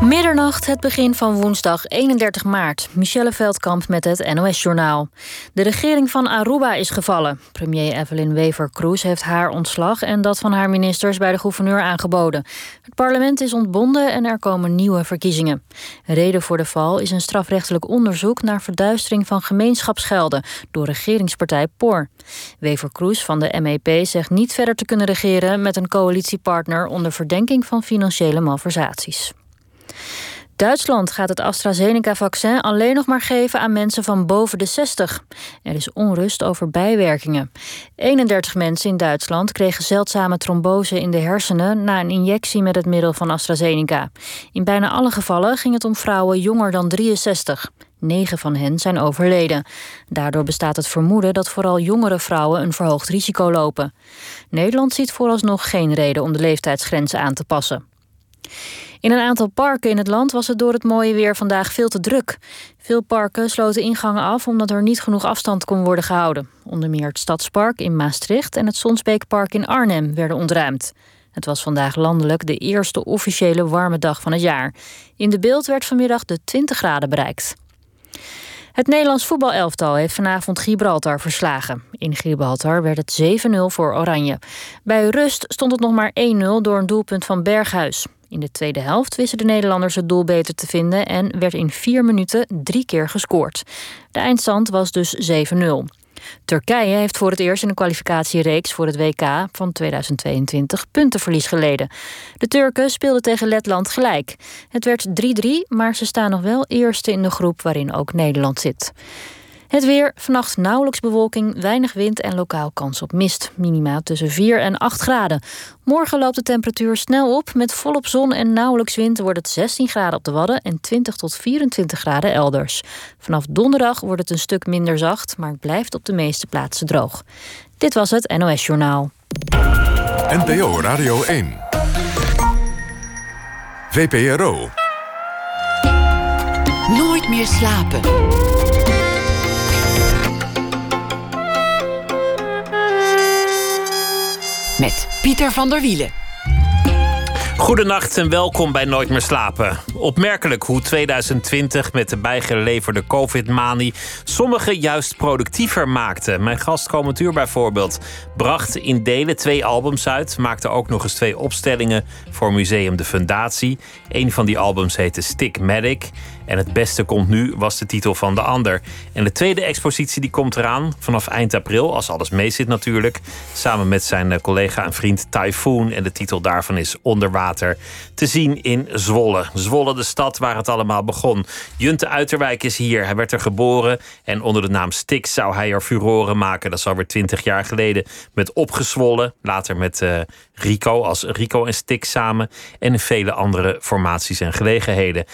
Middernacht, het begin van woensdag 31 maart. Michelle Veldkamp met het NOS-journaal. De regering van Aruba is gevallen. Premier Evelyn Wever-Kroes heeft haar ontslag en dat van haar ministers bij de gouverneur aangeboden. Het parlement is ontbonden en er komen nieuwe verkiezingen. Reden voor de val is een strafrechtelijk onderzoek naar verduistering van gemeenschapsgelden door regeringspartij POR. Wever-Kroes van de MEP zegt niet verder te kunnen regeren met een coalitiepartner onder verdenking van financiële malversaties. Duitsland gaat het AstraZeneca-vaccin alleen nog maar geven aan mensen van boven de 60. Er is onrust over bijwerkingen. 31 mensen in Duitsland kregen zeldzame trombose in de hersenen na een injectie met het middel van AstraZeneca. In bijna alle gevallen ging het om vrouwen jonger dan 63. Negen van hen zijn overleden. Daardoor bestaat het vermoeden dat vooral jongere vrouwen een verhoogd risico lopen. Nederland ziet vooralsnog geen reden om de leeftijdsgrenzen aan te passen. In een aantal parken in het land was het door het mooie weer vandaag veel te druk. Veel parken sloten ingangen af omdat er niet genoeg afstand kon worden gehouden. Onder meer het Stadspark in Maastricht en het Sonsbeekpark in Arnhem werden ontruimd. Het was vandaag landelijk de eerste officiële warme dag van het jaar. In de beeld werd vanmiddag de 20 graden bereikt. Het Nederlands voetbalelftal heeft vanavond Gibraltar verslagen. In Gibraltar werd het 7-0 voor Oranje. Bij rust stond het nog maar 1-0 door een doelpunt van Berghuis. In de tweede helft wisten de Nederlanders het doel beter te vinden en werd in vier minuten drie keer gescoord. De eindstand was dus 7-0. Turkije heeft voor het eerst in een kwalificatiereeks voor het WK van 2022 puntenverlies geleden. De Turken speelden tegen Letland gelijk. Het werd 3-3, maar ze staan nog wel eerste in de groep waarin ook Nederland zit. Het weer, vannacht nauwelijks bewolking, weinig wind en lokaal kans op mist. Minima tussen 4 en 8 graden. Morgen loopt de temperatuur snel op. Met volop zon en nauwelijks wind wordt het 16 graden op de Wadden... en 20 tot 24 graden elders. Vanaf donderdag wordt het een stuk minder zacht... maar het blijft op de meeste plaatsen droog. Dit was het NOS Journaal. NPO Radio 1. VPRO. Nooit meer slapen. Met Pieter van der Wielen. Goedenacht en welkom bij Nooit meer slapen. Opmerkelijk hoe 2020 met de bijgeleverde COVID-manie sommigen juist productiever maakte. Mijn gast Cometuur bijvoorbeeld bracht in delen twee albums uit, maakte ook nog eens twee opstellingen voor Museum de Fundatie. Een van die albums heette Stick Medic. En het beste komt nu was de titel van de ander. En de tweede expositie die komt eraan vanaf eind april, als alles meezit natuurlijk. Samen met zijn eh, collega en vriend Typhoon. En de titel daarvan is Onderwater. Te zien in Zwolle. Zwolle, de stad waar het allemaal begon. Junte Uiterwijk is hier. Hij werd er geboren. En onder de naam Stix zou hij er furoren maken. Dat is alweer twintig jaar geleden. Met Opgezwollen. Later met uh, Rico als Rico en Stix samen. En in vele andere formaties en gelegenheden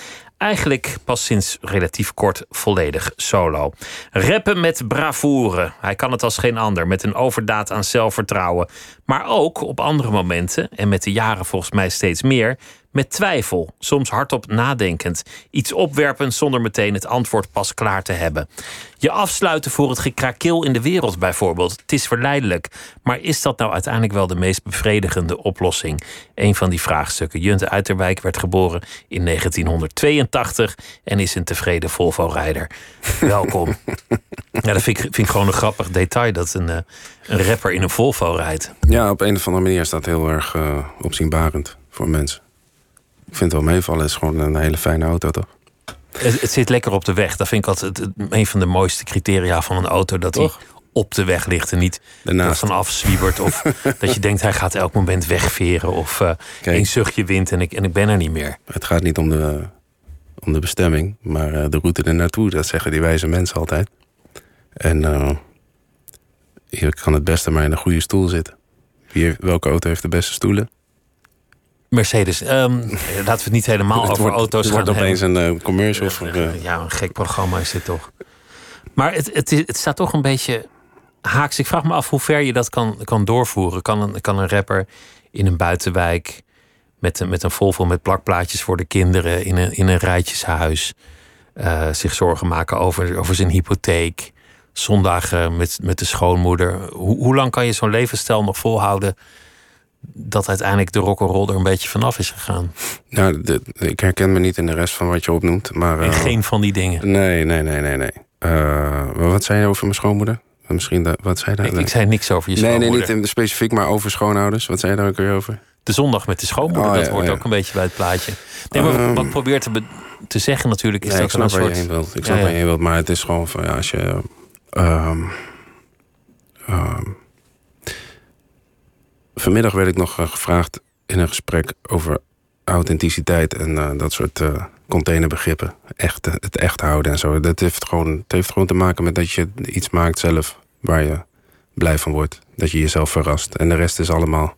eigenlijk pas sinds relatief kort volledig solo. Rappen met bravoure. Hij kan het als geen ander, met een overdaad aan zelfvertrouwen. Maar ook op andere momenten, en met de jaren volgens mij steeds meer, met twijfel, soms hardop nadenkend. Iets opwerpen zonder meteen het antwoord pas klaar te hebben. Je afsluiten voor het gekrakeel in de wereld bijvoorbeeld. Het is verleidelijk. Maar is dat nou uiteindelijk wel de meest bevredigende oplossing? Een van die vraagstukken. Junte Uiterwijk werd geboren in 1982 en is een tevreden Volvo-rijder. Welkom. ja, dat vind ik, vind ik gewoon een grappig detail dat een, eh, een rapper in een Volvo rijdt. Ja, op een of andere manier staat heel erg uh, opzienbarend voor mensen. Ik vind het wel meevallen. Het is gewoon een hele fijne auto, toch? Het, het, zit lekker op de weg. Dat vind ik altijd het, een van de mooiste criteria van een auto. Dat hij op de weg ligt en niet vanaf zwiebert. Of dat je denkt hij gaat elk moment wegveren. Of uh, een zuchtje wind en ik, en ik ben er niet meer. Het gaat niet om de, om de bestemming, maar uh, de route er naartoe. Dat zeggen die wijze mensen altijd. En je kan het beste maar in een goede stoel zitten. Wie, welke auto heeft de beste stoelen? Mercedes. Um, laten we het niet helemaal over wordt, auto's het gaan wordt opeens een uh, commercial. Ja, uh, ja, een gek programma is dit toch. Maar het, het, het staat toch een beetje haaks. Ik vraag me af hoe ver je dat kan, kan doorvoeren. Kan een, kan een rapper in een buitenwijk met, een, met een Volvo met plakplaatjes voor de kinderen in een, in een rijtjeshuis uh, zich zorgen maken over, over zijn hypotheek. Zondagen met, met de schoonmoeder. Hoe, hoe lang kan je zo'n levensstijl nog volhouden dat uiteindelijk de rock'n'roll er een beetje vanaf is gegaan. Nou, de, ik herken me niet in de rest van wat je opnoemt. Maar, eh, geen van die dingen. Nee, nee, nee, nee, nee. Eh, wat zei je over mijn schoonmoeder? Misschien wat zei je daar? Ik, ik zei niks over je nee, nee, schoonmoeder. niet in- specifiek, maar over schoonouders. Wat zei je daar ook weer over? De zondag met de schoonmoeder, Oh, dat ja, hoort ja. ook een beetje bij het plaatje. Nee, maar Ehm. wat ik probeer te, te zeggen natuurlijk is Nee, dat ik een je soort... heen wilt. Ik snap ja. waar je heen wilt, maar het is gewoon van ja, als je. Ehm, ehm, vanmiddag werd ik nog eh, gevraagd in een gesprek over authenticiteit en eh, dat soort eh, containerbegrippen. Echt, het echt houden en zo. Dat heeft gewoon, het heeft gewoon te maken met dat je iets maakt zelf waar je blij van wordt. Dat je jezelf verrast. En de rest is allemaal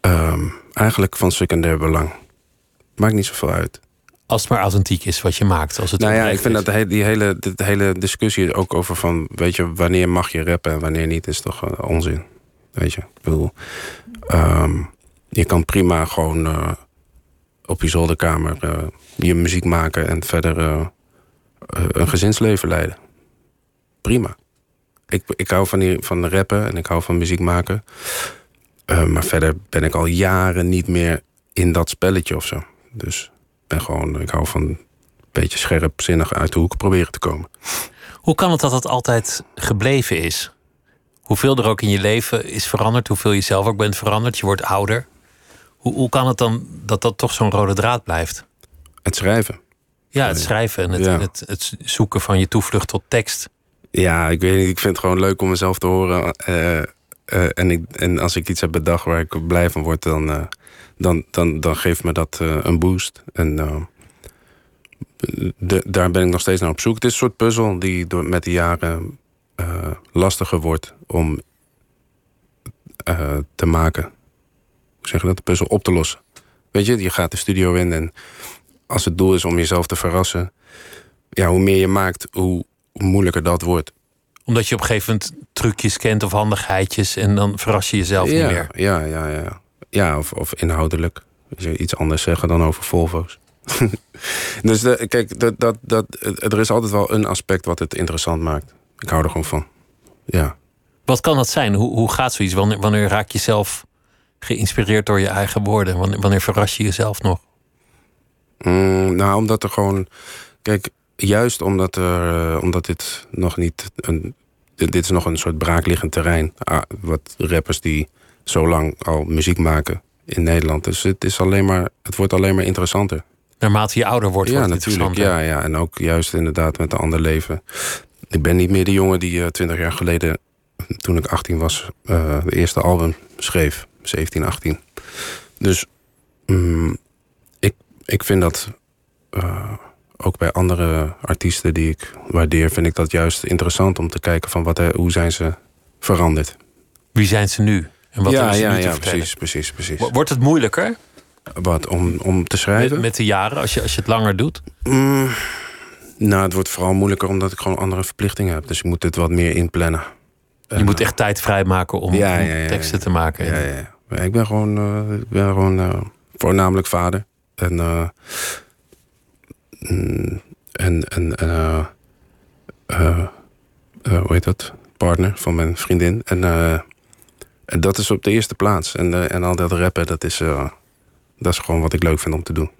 ehm, eigenlijk van secundair belang. Maakt niet zoveel uit. Als het maar authentiek is wat je maakt. Als het Nou ja, ik vind is. dat die hele, de hele discussie ook over van, weet je, wanneer mag je rappen en wanneer niet, is toch eh, onzin. Weet je, ik bedoel, ehm, je kan prima gewoon eh, op je zolderkamer eh, je muziek maken en verder een gezinsleven leiden. Prima. Ik, ik hou van, die, van rappen en ik hou van muziek maken. Maar verder ben ik al jaren niet meer in dat spelletje of zo. Dus ben gewoon, ik hou van een beetje scherpzinnig uit de hoek proberen te komen. Hoe kan het dat het altijd gebleven is? Hoeveel er ook in je leven is veranderd, hoeveel je zelf ook bent veranderd, je wordt ouder. Hoe, hoe kan het dan dat dat toch zo'n rode draad blijft? Het schrijven. Ja, het schrijven en het, Ja. het, het zoeken van je toevlucht tot tekst. Ja, ik weet niet. Ik vind het gewoon leuk om mezelf te horen. eh, eh, en, ik, en als ik iets heb bedacht waar ik blij van word, dan, eh, dan, dan, dan geeft me dat eh, een boost. En eh, de, daar ben ik nog steeds naar op zoek. Het is een soort puzzel die door, met de jaren eh, lastiger wordt om te maken. Hoe zeg je dat? De puzzel op te lossen. Weet je, je gaat de studio in en als het doel is om jezelf te verrassen, ja, hoe meer je maakt, hoe moeilijker dat wordt. Omdat je op een gegeven moment trucjes kent of handigheidjes en dan verras je jezelf ja, niet meer. Ja, ja, ja. Ja, of, of inhoudelijk. Als je iets anders zeggen dan over Volvo's. dus de, kijk, dat, dat, dat, er is altijd wel een aspect wat het interessant maakt. Ik hou er gewoon van. Ja. Wat kan dat zijn? Hoe, hoe gaat zoiets? Wanneer, wanneer raak je zelf geïnspireerd door je eigen woorden? Wanneer, wanneer verras je jezelf nog? Mm, nou, omdat er gewoon. Kijk, juist omdat, er, eh, omdat dit nog niet. Een, dit, dit is nog een soort braakliggend terrein. Ah, wat rappers die zo lang al muziek maken in Nederland. Dus het, is alleen maar, het wordt alleen maar interessanter. Naarmate je ouder wordt, ja, wordt het natuurlijk. Ja, ja, en ook juist inderdaad met een ander leven. Ik ben niet meer de jongen die twintig jaar geleden, toen ik 18 was, eh, de eerste album schreef. 17, 18. Dus mm, ik, ik vind dat eh, ook bij andere artiesten die ik waardeer, vind ik dat juist interessant om te kijken van wat, hoe zijn ze veranderd. Wie zijn ze nu? En wat ja, ja, ja, precies, precies, precies. Wo- Wordt het moeilijker Wat, om, om te schrijven? met, met de jaren als je, als je het langer doet? Mm, nou, het wordt vooral moeilijker omdat ik gewoon andere verplichtingen heb. Dus ik moet dit wat meer inplannen. Je moet echt tijd vrijmaken om, Ja, om ja, ja, teksten te maken. Ja, ja, ja. Ik ben gewoon, eh, ik ben gewoon eh, voornamelijk vader. En, eh, mm, en, en eh, eh, eh, hoe heet dat? Partner van mijn vriendin. En, eh, en dat is op de eerste plaats. En, eh, en al dat rappen, dat is, eh, dat is gewoon wat ik leuk vind om te doen.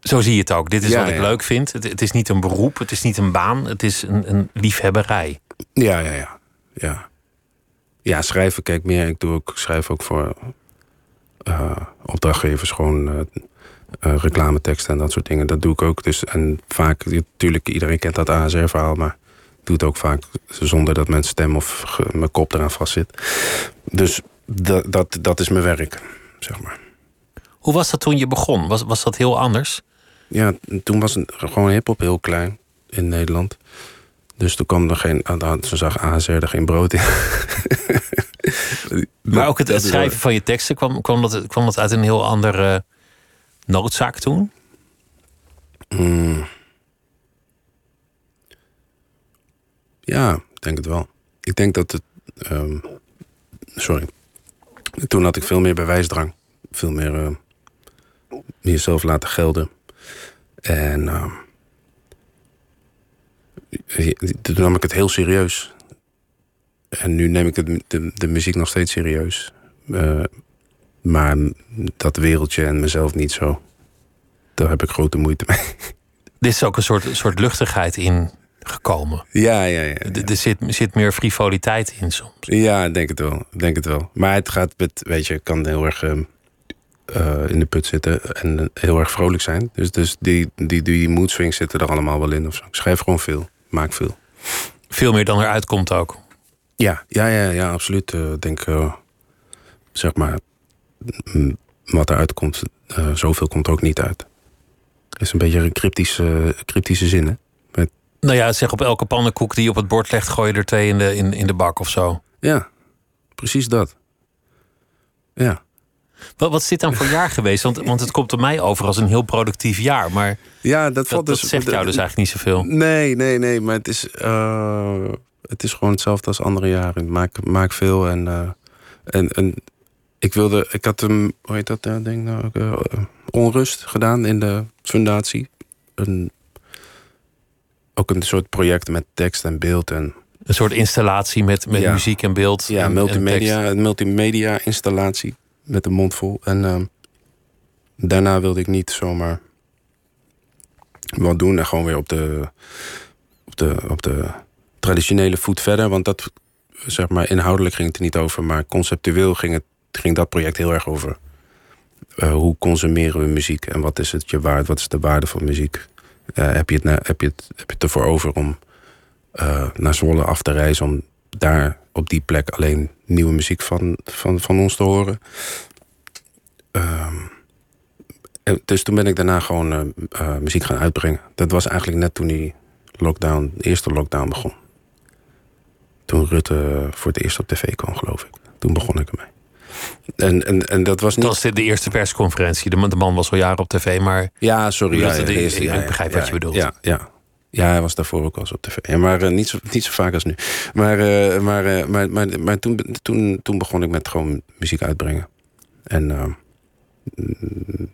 Zo zie je het ook. Dit is Ja, wat ik ja. leuk vind. Het, het is niet een beroep, het is niet een baan, het is een, een liefhebberij. Ja, ja, ja. Ja, ja schrijven, kijk meer. Ik doe ook, ik schrijf ook voor eh, opdrachtgevers gewoon reclameteksten en dat soort dingen. Dat doe ik ook. Dus, en vaak, natuurlijk, iedereen kent dat ASR-verhaal, maar doe het ook vaak zonder dat mijn stem of mijn kop eraan vastzit. Dus dat, dat, dat is mijn werk, zeg maar. Hoe was dat toen je begon? Was, was dat heel anders? Ja, toen was het gewoon hip-hop heel klein in Nederland. Dus toen kwam er geen. ah, Ze zag ASR er geen brood in. Maar ook het, het schrijven van je teksten, kwam, kwam, dat, kwam dat uit een heel andere noodzaak toen? Mm. Ja, ik denk het wel. Ik denk dat het. ehm, sorry. Toen had ik veel meer bewijsdrang. Veel meer eh, jezelf laten gelden. En. ehm, toen nam ik het heel serieus. En nu neem ik het, de, de muziek nog steeds serieus. Eh, Maar dat wereldje en mezelf niet zo. Daar heb ik grote moeite mee. Dit is ook een soort, soort luchtigheid in gekomen. Ja, ja, ja. Er zit, zit meer frivoliteit in soms. Ja, denk het wel. Denk het wel. Maar het gaat met, weet je, kan heel erg ehm, eh, in de put zitten en heel erg vrolijk zijn. Dus, dus die, die, die mood swings zitten er allemaal wel in of zo. Ik schrijf gewoon veel, maak veel. Veel meer dan eruit komt ook. Ja, ja, ja, ja absoluut. Ik uh, denk, uh, zeg maar, wat eruit komt, zoveel komt er ook niet uit. Het is een beetje een cryptische, cryptische zin, hè? Nou ja, zeg op elke pannenkoek die je op het bord legt, gooi je er twee in de, in, in de bak of zo. Ja, precies dat. Ja. Wat, wat dit dan voor jaar geweest? Want, want het komt op mij over als een heel productief jaar. Maar ja, dat, valt dat, dus, zegt jou dus eigenlijk niet zoveel. Nee, nee, nee. Maar het is, uh, het is gewoon hetzelfde als andere jaren. Ik maak, maak veel en, uh, en, en ik wilde, ik had hem, hoe heet dat uh, ding nou? Onrust gedaan in de fundatie. Een, ook een soort project met tekst en beeld. En, een soort installatie met, met ja. muziek en beeld. Ja, en, multimedia, en een multimedia installatie met de mond vol. En uh, daarna wilde ik niet zomaar wat doen en gewoon weer op de, op de, op de traditionele voet verder. Want dat, zeg maar, inhoudelijk ging het er niet over, maar conceptueel ging, het, ging dat project heel erg over. Uh, hoe consumeren we muziek en wat is het je waard? Wat is de waarde van muziek? Uh, heb, je het, heb, je het, heb je ervoor over om uh, naar Zwolle af te reizen om daar op die plek alleen nieuwe muziek van, van, van ons te horen. Um, dus toen ben ik daarna gewoon uh, muziek gaan uitbrengen. Dat was eigenlijk net toen die lockdown, de eerste lockdown begon. Toen Rutte voor het eerst op tv kwam, geloof ik. Toen begon ik ermee. En, en, en dat was niet... Dat was de eerste persconferentie. De, de man was al jaren op tv, maar... Ja, sorry. Rutte, ja, de, eerste, ik ja, begrijp ja, wat je bedoelt. Ja, ja. Ja, hij was daarvoor ook al eens op tv. Ja, maar uh, niet, zo, niet zo vaak als nu. Maar, uh, maar, uh, maar, maar, maar toen, toen, toen begon ik met gewoon muziek uitbrengen. En uh,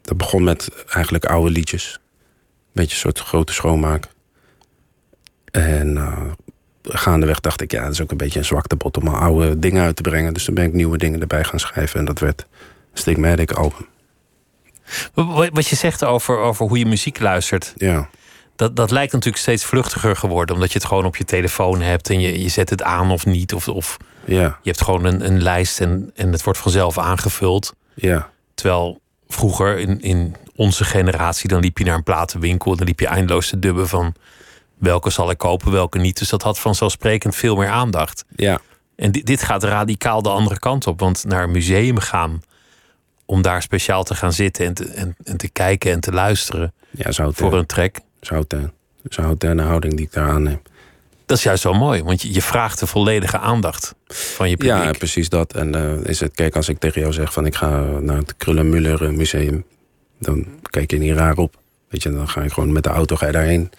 dat begon met eigenlijk oude liedjes. Een beetje een soort grote schoonmaak. En gaandeweg dacht ik, ja, dat is ook een beetje een zwaktebot om al oude dingen uit te brengen. Dus dan ben ik nieuwe dingen erbij gaan schrijven. En dat werd Stigmatic album. Wat je zegt over, over hoe je muziek luistert. Ja dat, dat lijkt natuurlijk steeds vluchtiger geworden. Omdat je het gewoon op je telefoon hebt en je, je zet het aan of niet. Of, of ja. je hebt gewoon een, een lijst en, en het wordt vanzelf aangevuld. Ja. Terwijl vroeger in, in onze generatie, dan liep je naar een platenwinkel en dan liep je eindeloos te dubben van welke zal ik kopen, welke niet. Dus dat had vanzelfsprekend veel meer aandacht. Ja. En dit, dit gaat radicaal de andere kant op. Want naar een museum gaan om daar speciaal te gaan zitten en te, en, en te kijken en te luisteren ja, zou voor een track Zoutern. Zouterne houding die ik daar aanneem. Dat is juist zo mooi, want je, je vraagt de volledige aandacht van je publiek. Ja, precies dat. En uh, is het, kijk, als ik tegen jou zeg van ik ga naar het Krullenmuller museum, dan kijk je niet raar op. Weet je, dan ga je gewoon met de auto ga je daarheen.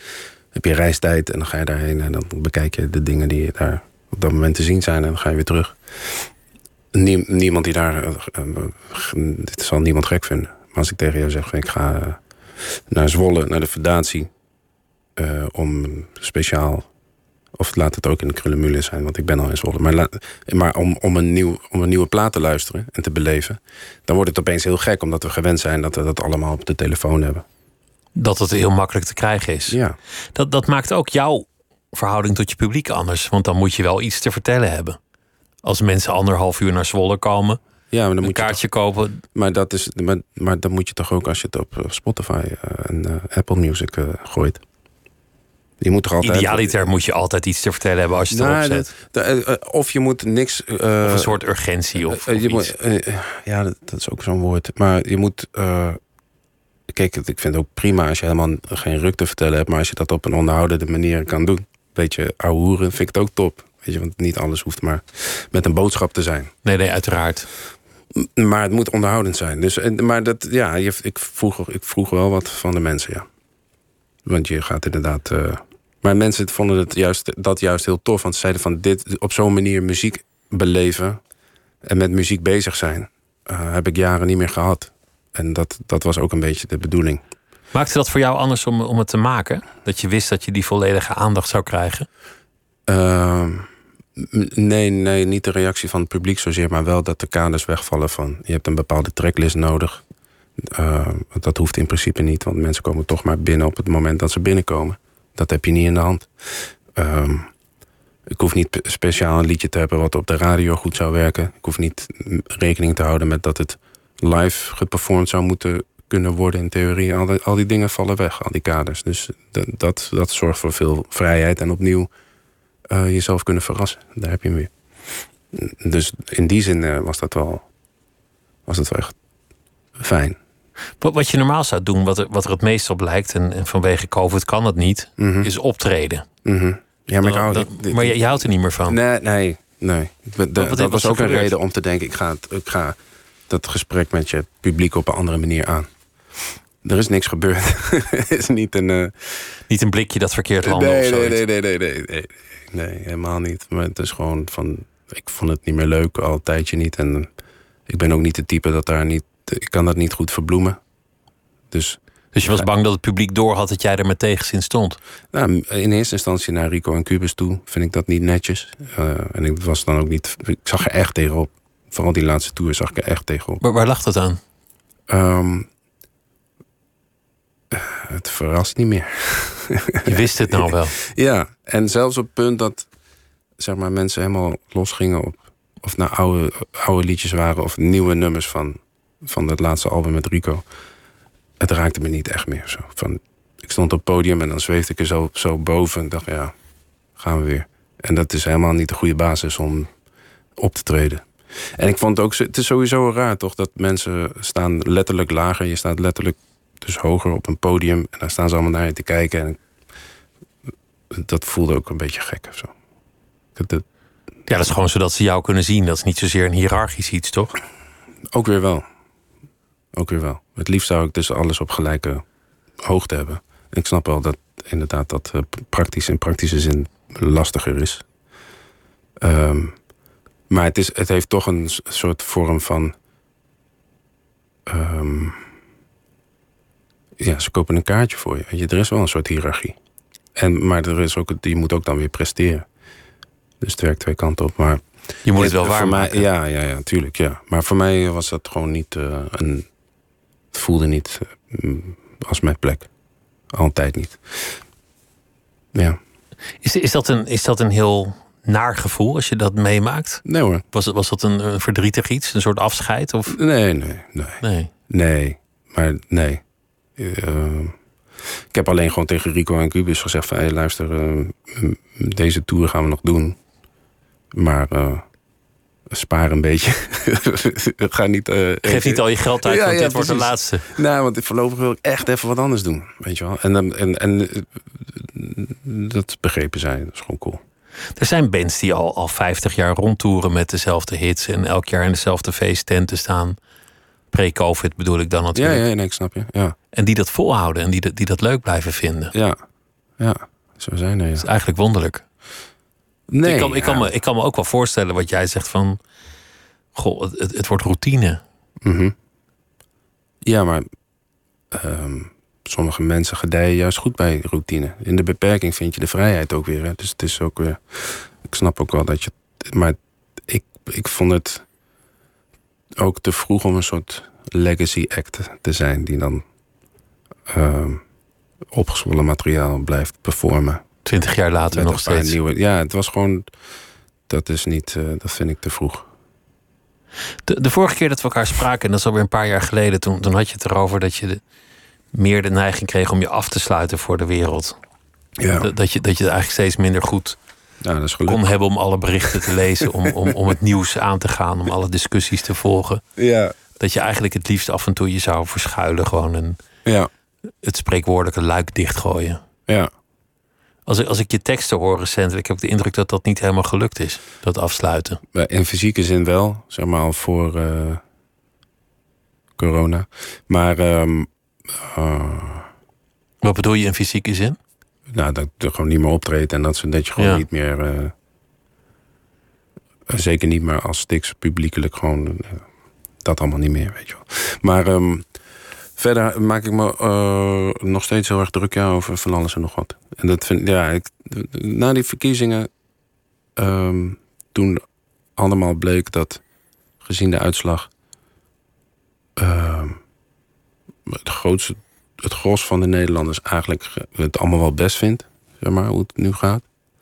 Heb je reistijd en dan ga je daarheen en dan bekijk je de dingen die daar op dat moment te zien zijn en dan ga je weer terug. Nie, niemand die daar, uh, uh, dit zal niemand gek vinden. Maar als ik tegen jou zeg ik ga naar Zwolle, naar de Fundatie. Om speciaal, of laat het ook in de Krullenmule zijn, want ik ben al in Zwolle. Maar, maar om, om, een nieuw, om een nieuwe plaat te luisteren en te beleven, dan wordt het opeens heel gek, omdat we gewend zijn dat we dat allemaal op de telefoon hebben. Dat het heel makkelijk te krijgen is. Ja. Dat, dat maakt ook jouw verhouding tot je publiek anders, want dan moet je wel iets te vertellen hebben. Als mensen anderhalf uur naar Zwolle komen, ja, maar dan een moet kaartje toch, kopen. Maar, dat is, maar, maar dan moet je toch ook als je het op Spotify uh, en uh, Apple Music uh, gooit. Je moet toch altijd. Idealiter moet je altijd iets te vertellen hebben als je het nou, erop zet. Dat, dat, of je moet niks. of een soort urgentie. Of, of je moet, ja, dat, dat, is ook zo'n woord. Maar je moet. Kijk, ik vind het ook prima als je helemaal geen ruk te vertellen hebt. Maar als je dat op een onderhoudende manier kan doen. Beetje ouwe hoeren vind ik het ook top. Weet je, want niet alles hoeft maar met een boodschap te zijn. Nee, nee, uiteraard. Maar het moet onderhoudend zijn. Dus, maar dat, ja, je, ik, vroeg, ik vroeg wel wat van de mensen, ja. Want je gaat inderdaad. Uh, maar mensen vonden het juist, dat juist heel tof. Want ze zeiden van dit op zo'n manier muziek beleven en met muziek bezig zijn, uh, heb ik jaren niet meer gehad. En dat, dat was ook een beetje de bedoeling. Maakte dat voor jou anders om, om het te maken? Dat je wist dat je die volledige aandacht zou krijgen? Uh, Nee, nee, niet de reactie van het publiek zozeer, maar wel dat de kaders wegvallen van je hebt een bepaalde tracklist nodig. Uh, dat hoeft in principe niet, want mensen komen toch maar binnen op het moment dat ze binnenkomen. Dat heb je niet in de hand. Uh, ik hoef niet speciaal een liedje te hebben wat op de radio goed zou werken. Ik hoef niet rekening te houden met dat het live geperformed zou moeten kunnen worden in theorie. Al die, al die dingen vallen weg, al die kaders. Dus dat, dat zorgt voor veel vrijheid en opnieuw uh, jezelf kunnen verrassen. Daar heb je hem weer. Dus in die zin uh, was dat wel, was dat wel echt fijn. Wat, wat je normaal zou doen, wat er, wat er het meest op lijkt, en, en vanwege COVID kan dat niet, mm -hmm. is optreden. Mm -hmm. Ja, maar, hou, dat, maar je, je, houdt er niet meer van. Nee, nee, nee. Dat, dat, dat was ook een reden om te denken: ik ga, het, ik ga dat gesprek met je publiek op een andere manier aan. Er is niks gebeurd. Het is niet een. Uh... Niet een blikje dat verkeerd landde nee, of zo. Nee, nee, nee, nee, nee, nee, nee, helemaal niet. Maar het is gewoon van. Ik vond het niet meer leuk, al een tijdje niet. En ik ben ook niet de type dat daar niet. Ik kan dat niet goed verbloemen. Dus. Dus je was bang dat het publiek door had dat jij er met tegenzin stond? Nou, in eerste instantie naar Rico en Cubus toe vind ik dat niet netjes. Uh, en ik was dan ook niet. Ik zag er echt tegenop. Vooral die laatste tour zag ik er echt tegenop. Maar waar lag dat aan? Um, het verrast niet meer. Je wist het nou wel. Ja, en zelfs op het punt dat zeg maar, mensen helemaal losgingen op. of naar oude, oude liedjes waren of nieuwe nummers van, van het laatste album met Rico. Het raakte me niet echt meer. Zo. Van, ik stond op het podium en dan zweefde ik er zo, zo boven. En dacht, ja, gaan we weer. En dat is helemaal niet de goede basis om op te treden. En ik vond het ook, het is sowieso raar toch, dat mensen staan letterlijk lager. Je staat letterlijk dus hoger op een podium. En daar staan ze allemaal naar je te kijken. En dat voelde ook een beetje gek of zo. Dat, ja, dat is gewoon zodat ze jou kunnen zien. Dat is niet zozeer een hiërarchisch iets, toch? Ook weer wel. Ook weer wel. Het liefst zou ik dus alles op gelijke hoogte hebben. Ik snap wel dat inderdaad dat uh, praktisch in praktische zin lastiger is. Um, maar het, is, het heeft toch een soort vorm van. Um, ja, ze kopen een kaartje voor je. je. Er is wel een soort hiërarchie. En, maar er is ook, je moet ook dan weer presteren. Dus het werkt twee kanten op. Maar je moet het wel waarmaken. Mij, ja, ja, ja, tuurlijk. Ja. Maar voor mij was dat gewoon niet uh, een. Het voelde niet uh, als mijn plek. Altijd niet. Ja. Is, is, dat een, is dat een heel naar gevoel als je dat meemaakt? Nee hoor. Was, was dat een, een verdrietig iets? Een soort afscheid? Of? Nee, nee, nee. Nee. Nee, maar nee. Uh, ik heb alleen gewoon tegen Rico en Cubus gezegd van... Hey, luister, uh, deze tour gaan we nog doen. Maar uh, spaar een beetje. Ga niet, Geef niet al je geld uit, ja, want ja, dit wordt de laatste. Nou, want voorlopig wil ik echt even wat anders doen. Weet je wel. En, en, en dat begrepen zijn, dat is gewoon cool. Er zijn bands die al, al 50 jaar rondtoeren met dezelfde hits... en elk jaar in dezelfde feesttenten staan. Pre-COVID bedoel ik dan natuurlijk. Ja, ja nee, ik snap je. Ja. En die dat volhouden en die, die dat leuk blijven vinden. Ja, ja zo zijn er. Ja. Dat is eigenlijk wonderlijk. Nee, ik, kan, ik, kan me, ik kan me ook wel voorstellen wat jij zegt van... Goh, het, het wordt routine. Mm -hmm. Ja, maar... Um, sommige mensen gedijen juist goed bij routine. In de beperking vind je de vrijheid ook weer. Hè? Dus het is ook weer. Ik snap ook wel dat je. Maar ik, ik vond het ook te vroeg om een soort legacy act te zijn die dan uh, opgezwollen materiaal blijft performen. Twintig jaar later nog steeds. Nieuwe, ja, het was gewoon. Dat is niet. Uh, dat vind ik te vroeg. De, de vorige keer dat we elkaar spraken, en dat is alweer een paar jaar geleden, toen, toen had je het erover dat je de, meer de neiging kreeg om je af te sluiten voor de wereld. Ja. Dat, dat, je, dat je het eigenlijk steeds minder goed dat is kon hebben om alle berichten te lezen, om, om, om het nieuws aan te gaan, om alle discussies te volgen. Ja. Dat je eigenlijk het liefst af en toe je zou verschuilen, gewoon een, ja. het spreekwoordelijke luik dichtgooien. Ja. Als ik, als ik je teksten hoor recentelijk, heb ik de indruk dat dat niet helemaal gelukt is, dat afsluiten. In fysieke zin wel, zeg maar al voor uh, corona. Maar um, uh, Wat bedoel je in fysieke zin? Nou, dat je gewoon niet meer optreedt en dat, ze, dat je gewoon Ja. niet meer. eh, zeker niet meer als Stix publiekelijk gewoon. eh, dat allemaal niet meer, weet je wel. Maar ehm, verder maak ik me eh, nog steeds heel erg druk ja, over van alles en nog wat. En dat vind ja, ik, na die verkiezingen ehm, toen allemaal bleek dat, gezien de uitslag, ehm, het grootste, het gros van de Nederlanders eigenlijk het allemaal wel best vindt, zeg maar, hoe het nu gaat.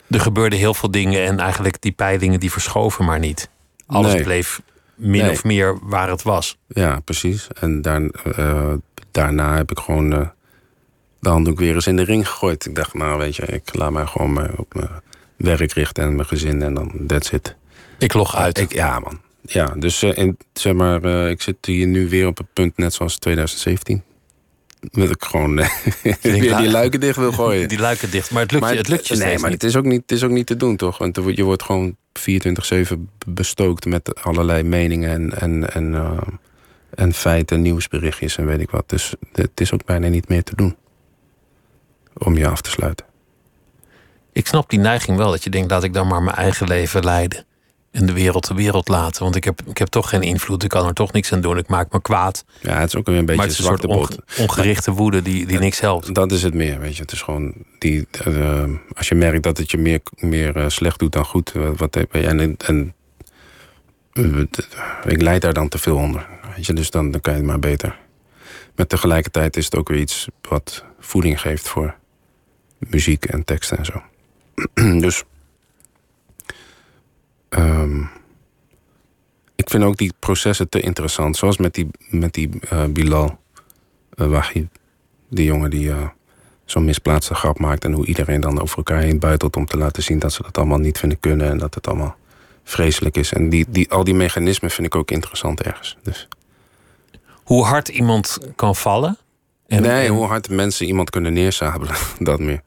Er gebeurden heel veel dingen en eigenlijk die peilingen die verschoven maar niet. Alles Nee. bleef min Nee. of meer waar het was. Ja, precies. En daar, eh, daarna heb ik gewoon eh, de handdoek weer eens in de ring gegooid. Ik dacht, nou weet je, ik laat mij gewoon op mijn werk richten en mijn gezin en dan that's it. Ik log uit. Ik, ja, man. Ja, dus eh, in, zeg maar, eh, ik zit hier nu weer op het punt net zoals 2017. Dat ik gewoon eh, weer die luiken dicht wil gooien. Die luiken dicht, maar het lukt, je, het lukt je nee, steeds maar niet. het is, ook niet, het is ook niet te doen, toch? Want je wordt gewoon 24-7 bestookt met allerlei meningen en, en, en, en feiten, nieuwsberichtjes en weet ik wat. Dus het is ook bijna niet meer te doen om je af te sluiten. Ik snap die neiging wel, dat je denkt, laat ik dan maar mijn eigen leven leiden. En de wereld de wereld laten. Want ik heb, ik heb toch geen invloed, ik kan er toch niks aan doen. Ik maak me kwaad. Ja, het is ook weer een beetje maar het is een soort zwarte onge- bot. ongerichte woede die, die niks helpt. Dat is het meer, weet je. Het is gewoon die. eh, als je merkt dat het je meer, meer eh, slecht doet dan goed. eh, wat heb je? En, en ik leid daar dan te veel onder. Weet je, dus dan, dan kan je het maar beter. Maar tegelijkertijd is het ook weer iets wat voeding geeft voor muziek en teksten en zo. dus. Ehm, ik vind ook die processen te interessant. Zoals met die, met die eh, Bilal uh, Wahid. Die jongen die eh, zo'n misplaatste grap maakt. En hoe iedereen dan over elkaar heen buitelt om te laten zien dat ze dat allemaal niet vinden kunnen. En dat het allemaal vreselijk is. En die, die, al die mechanismen vind ik ook interessant ergens. Dus. Hoe hard iemand kan vallen. En, nee, en hoe hard mensen iemand kunnen neersabelen. Dat meer.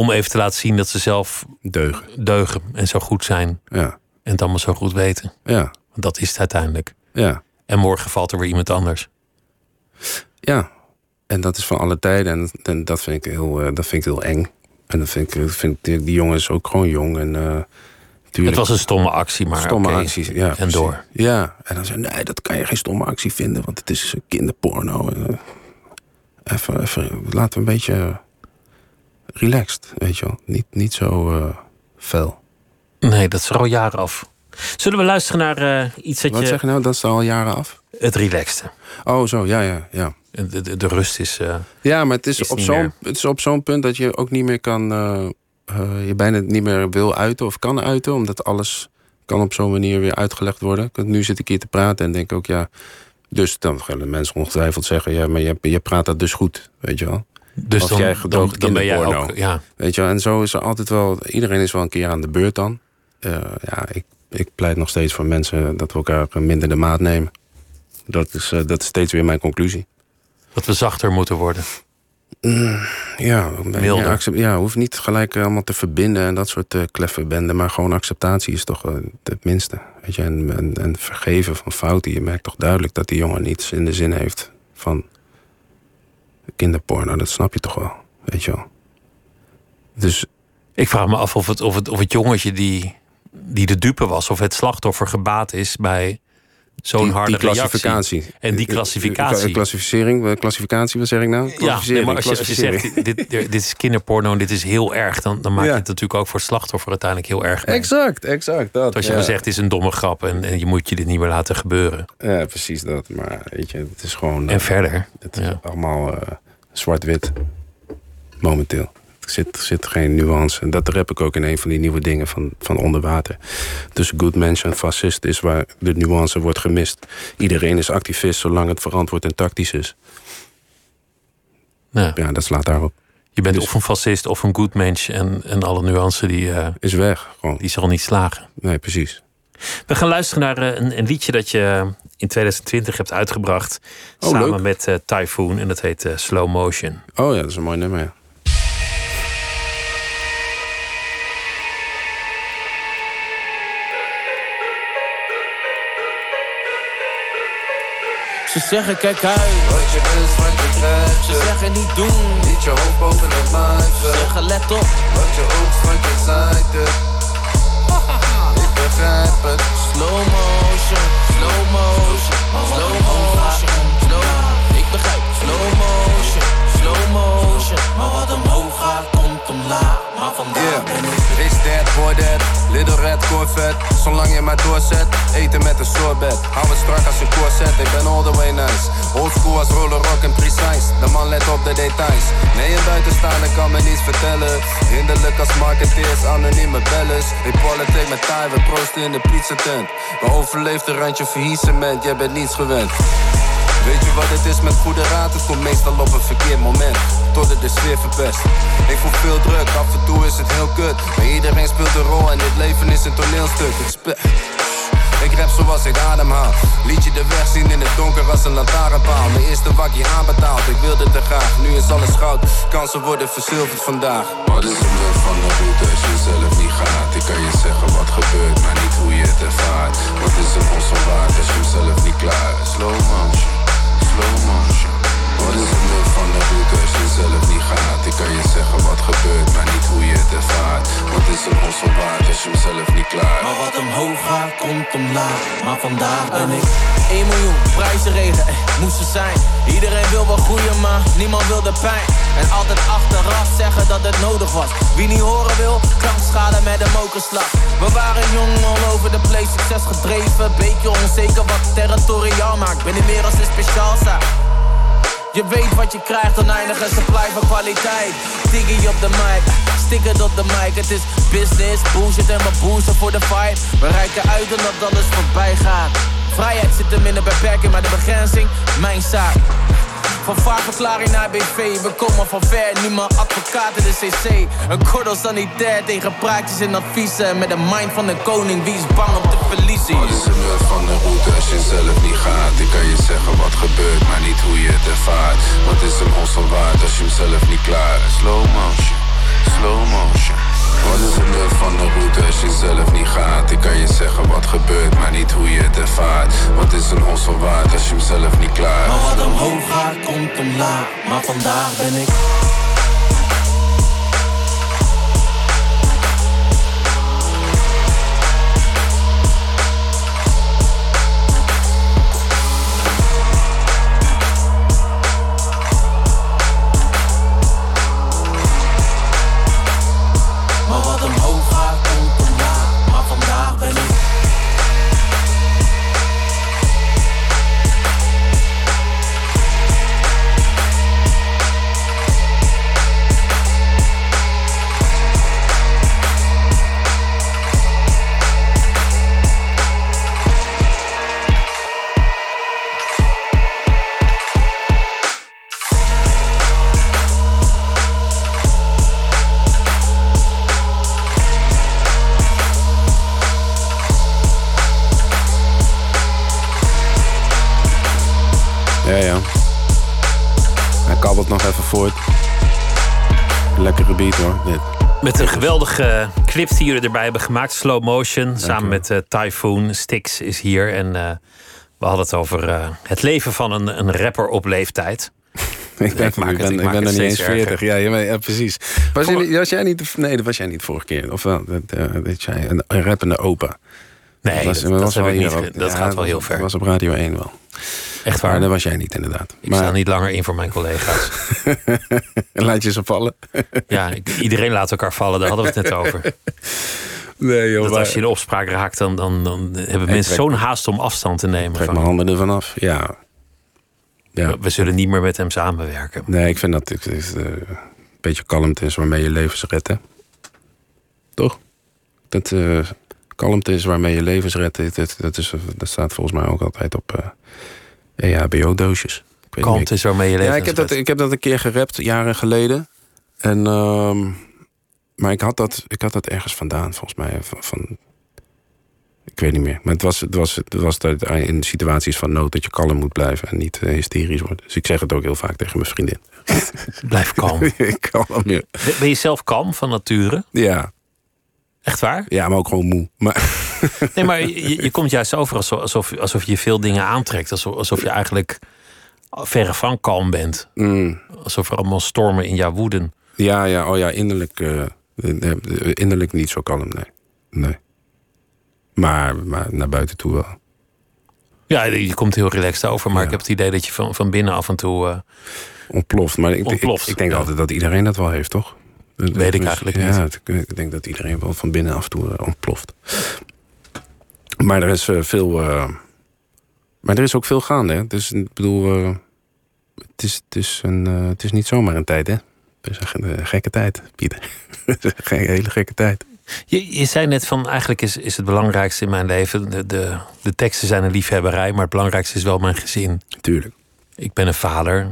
Om even te laten zien dat ze zelf Deugen. deugen en zo goed zijn. Ja. En het allemaal zo goed weten. Ja. Want dat is het uiteindelijk. Ja. En morgen valt er weer iemand anders. Ja. En dat is van alle tijden. En, en dat, vind ik heel, uh, dat vind ik heel eng. En dat vind ik, vind ik die, die jongen is ook gewoon jong. En, uh, tuurlijk, het was een stomme actie, maar Stomme okay. actie, ja. En precies. door. Ja. En dan zei nee, dat kan je geen stomme actie vinden. Want het is kinderporno. En, uh, even, even, laten we een beetje relaxed, weet je wel. Niet, niet zo uh, fel. Nee, dat is er al jaren af. Zullen we luisteren naar uh, iets dat Wat je... zeg je nou, dat is al jaren af? Het relaxte. Oh, zo, ja, ja, ja. De, de, de rust is... Uh, ja, maar het is, is op zo'n, het is op zo'n punt dat je ook niet meer kan... Uh, je bijna niet meer wil uiten of kan uiten. Omdat alles kan op zo'n manier weer uitgelegd worden. Nu zit ik hier te praten en denk ook, ja... Dus dan gaan mensen ongetwijfeld zeggen... ja, maar je, je praat dat dus goed, weet je wel. Dus dan, jij dan, dan ben jij ook, ja. Weet je wel, en zo is er altijd wel... Iedereen is wel een keer aan de beurt dan. Uh, ja, ik, ik pleit nog steeds voor mensen dat we elkaar minder de maat nemen. Dat is, uh, dat is steeds weer mijn conclusie. Dat we zachter moeten worden. Mm, ja, Milder. Ja, ja, hoeft niet gelijk uh, allemaal te verbinden en dat soort uh, kleffe benden. Maar gewoon acceptatie is toch uh, het minste. Weet je? En, en, en, vergeven van fouten. Je merkt toch duidelijk dat die jongen niets in de zin heeft van kinderporno. Dat snap je toch wel, weet je wel. Dus ik vraag me af of het, of het, of het jongetje die, die de dupe was, of het slachtoffer gebaat is bij zo'n harde klassificatie. Reactie. En die klassificatie. Klassificering, klassificatie, wat zeg ik nou? Ja, nee, maar als je, als je zegt, dit, dit is kinderporno en dit is heel erg, dan, dan maak je Ja. het natuurlijk ook voor het slachtoffer uiteindelijk heel erg mee. Exact, exact. Dat, Als je ja. dan zegt, het is een domme grap en, en je moet je dit niet meer laten gebeuren. Ja, precies dat. Maar weet je, het is gewoon... En verder. Het is allemaal uh, zwart-wit. Momenteel. Er zit, zit geen nuance. En dat rep ik ook in een van die nieuwe dingen van, van Onderwater. Dus good mensch en fascist is waar de nuance wordt gemist. Iedereen is activist zolang het verantwoord en tactisch is. Ja, ja dat slaat daarop. Je bent dus, of een fascist of een good mensch. En, en alle nuance die... Uh, is weg, gewoon. Die zal niet slagen. Nee, precies. We gaan luisteren naar uh, een, een, liedje dat je in 2020 hebt uitgebracht. Oh, samen leuk. met uh, Typhoon. En dat heet Slow Motion. Oh ja, dat is een mooi nummer, ja. Ze zeggen kijk uit, wat je wat je krijgt. Ze zeggen niet doen, niet je hoofd boven het maaien. Ze zeggen let op, wat je wat je zaait. Begrijp. Slow motion, slow motion, slow motion, slow. Ik begrijp slow motion, slow motion. Maar wat omhoog gaat, omlaag. Maar vandaag yeah. ben ik boy dad, little doorvet, zolang je maar doorzet. Eten met een sorbet, hou me strak als een corset. Ik ben all the way nice. Old school als roller rock en precise. De man let op de details. Nee, een buitenstaander kan me niets vertellen. Hinderlijk als marketeers, anonieme bellers. Ik politiek met taai, we proosten in de pizza tent. We overleefden randje faillissement, jij bent niets gewend. Weet je wat het is met goede raad? Het komt meestal op een verkeerd moment. Tot het de sfeer verpest. Ik voel veel druk, af en toe is het heel kut. Maar iedereen speelt een rol en dit leven is een toneelstuk. Ik spe ik rap zoals ik ademhaal. Liet je de weg zien in het donker als een lantaarnpaal. Mijn eerste wakkie aanbetaald, ik wilde te graag. Nu is alles goud, kansen worden verzilverd vandaag. Wat is het nut van de route als je zelf niet gaat? Ik kan je zeggen wat gebeurt, maar niet hoe je het ervaart. Wat is een ons waard als je zelf niet klaar is? Slow motion, slow motion. Wat is het nut van de route als je zelf niet gaat? Ik kan je zeggen wat gebeurt, maar niet hoe je het ervaart. Wat is een ons waard als je hem zelf niet klaar Maar wat omhoog gaat, komt omlaag. Maar vandaag ben ik 1 miljoen, prijzenregen, eh, moest er zijn. Iedereen wil wel groeien, maar niemand wil de pijn. En altijd achteraf zeggen dat het nodig was. Wie niet horen wil, klankschade met een mokerslag. We waren jong, all over de place, succes gedreven. Beetje onzeker wat territoriaal maakt. Ben niet meer als een speciaalzaak. Je weet wat je krijgt, oneindige supply van kwaliteit. Diggy op de mic, sticker op de mic. Het is business, bullshit en we boosten voor de fight. We reiken uit en dat alles voorbij gaat. Vrijheid zit hem in de beperking, maar de begrenzing, mijn zaak. Van vaartverklaring naar BV, we komen van ver, nu mijn advocaat in de CC. Een gordel sanitair tegen praatjes en adviezen. Met de mind van de koning, wie is bang om te verliezen? Is het nut van de route als je zelf niet gaat? Ik kan je zeggen wat gebeurt, maar niet hoe je het ervaart. Wat is een ons waard als je hem zelf niet klaar? Slow motion, slow motion. Wat is het nut van de route als je zelf niet gaat? Ik kan je zeggen wat gebeurt, maar niet hoe je het ervaart. Wat is een ons waard als je hem zelf niet klaar Maar wat omhoog gaat, komt omlaag. Maar vandaag ben ik een geweldige clip die jullie erbij hebben gemaakt. Slow motion. Samen met eh, Typhoon. Stix is hier. En eh, we hadden het over eh, het leven van een, een rapper op leeftijd. Ik ben, Ik maak ik het- ik ben er niet eens 40. erger. Ja, precies. Was, je, was jij niet... Nee, dat was jij niet vorige keer. Of wel? Dat, dat jij een, een rappende opa. Nee, was, dat, dat, niet dat Ja, gaat wel heel Dat ver. was op Radio 1 wel. Echt Maar waar. dat was jij niet inderdaad. Ik sta Maar niet langer in voor mijn collega's. laat je ze vallen. Ja, iedereen laat elkaar vallen. Daar hadden we het net over. Nee joh, Dat maar- als je in opspraak raakt, dan, dan, dan hebben mensen zo'n haast om afstand te nemen. trek van, mijn handen ervan af. Ja. ja. We zullen niet meer met hem samenwerken. Nee, ik vind dat het, eh, een beetje kalmte is waarmee je levens redt. hè? Toch? Dat eh, kalmte is waarmee je levens redt. Dat, dat, dat, is, dat staat volgens mij ook altijd op eh EHBO-doosjes. Kalmte is waarmee je leven Ja, ik heb, dat, ik heb dat een keer gerapt, jaren geleden. En, ehm, maar ik had, dat, ik had dat ergens vandaan, volgens mij. Van, van- ik weet niet meer. Maar het was, het was, het was dat in situaties van nood dat je kalm moet blijven en niet eh, hysterisch worden. Dus ik zeg het ook heel vaak tegen mijn vriendin. Blijf kalm. ik kalm, ja. Ben je zelf kalm van nature? ja. Echt waar? Ja, maar ook gewoon moe. Maar, Nee, maar je, je komt juist over alsof, alsof, alsof je veel dingen aantrekt. Alsof, alsof je eigenlijk verre van kalm bent. mm, Alsof er allemaal stormen in jouw woeden. ja, ja, oh ja, innerlijk, eh, eh, innerlijk niet zo kalm, nee. nee. Maar, maar naar buiten toe wel. Ja, je komt heel relaxed over. Maar Ja. ik heb het idee dat je van, van binnen af en toe... eh, Ontploft. Maar ik, ik- denk ja. altijd dat iedereen dat wel heeft, toch? Dat weet ik eigenlijk niet. Ja, het- ik denk dat iedereen wel van binnen af en toe eh, ontploft. Maar er is eh, veel. eh, maar er is ook veel gaande. Hè? Dus ik bedoel, het, is, het, is een, het is niet zomaar een tijd, hè? Het is een ge- een gekke tijd, Pieter. Een hele gekke tijd. Je, je zei net van eigenlijk is, is het belangrijkste in mijn leven. De, de, de teksten zijn een liefhebberij, maar het belangrijkste is wel mijn gezin. Tuurlijk. Ik ben een vader,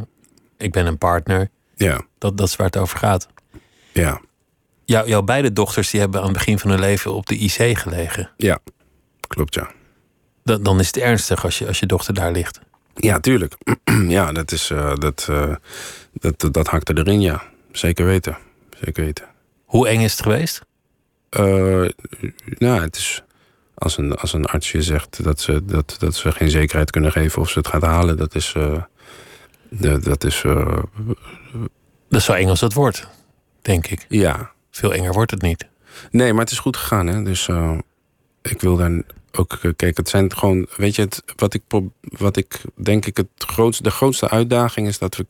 ik ben een partner. Ja, Dat, dat is waar het over gaat. Ja, Jou, jouw beide dochters die hebben aan het begin van hun leven op de IC gelegen. ja. Klopt, ja. Dan, dan is het ernstig als je, als je dochter daar ligt. Ja, tuurlijk. ja, dat, is, eh, dat, eh, dat, dat, dat hakt er erin, ja. Zeker weten. Zeker weten. Hoe eng is het geweest? Eh, nou, het is als een, als een arts je zegt dat ze, dat, dat ze geen zekerheid kunnen geven of ze het gaat halen, dat is. de- dat is Dat is zo eng als dat wordt, denk ik. ja. Veel enger wordt het niet. Nee, maar het is goed gegaan, hè? Dus eh, ik wil daar ook. eh, Kijk, het zijn gewoon. Weet je, het, wat, ik, wat ik denk ik het grootste, de grootste uitdaging is dat we.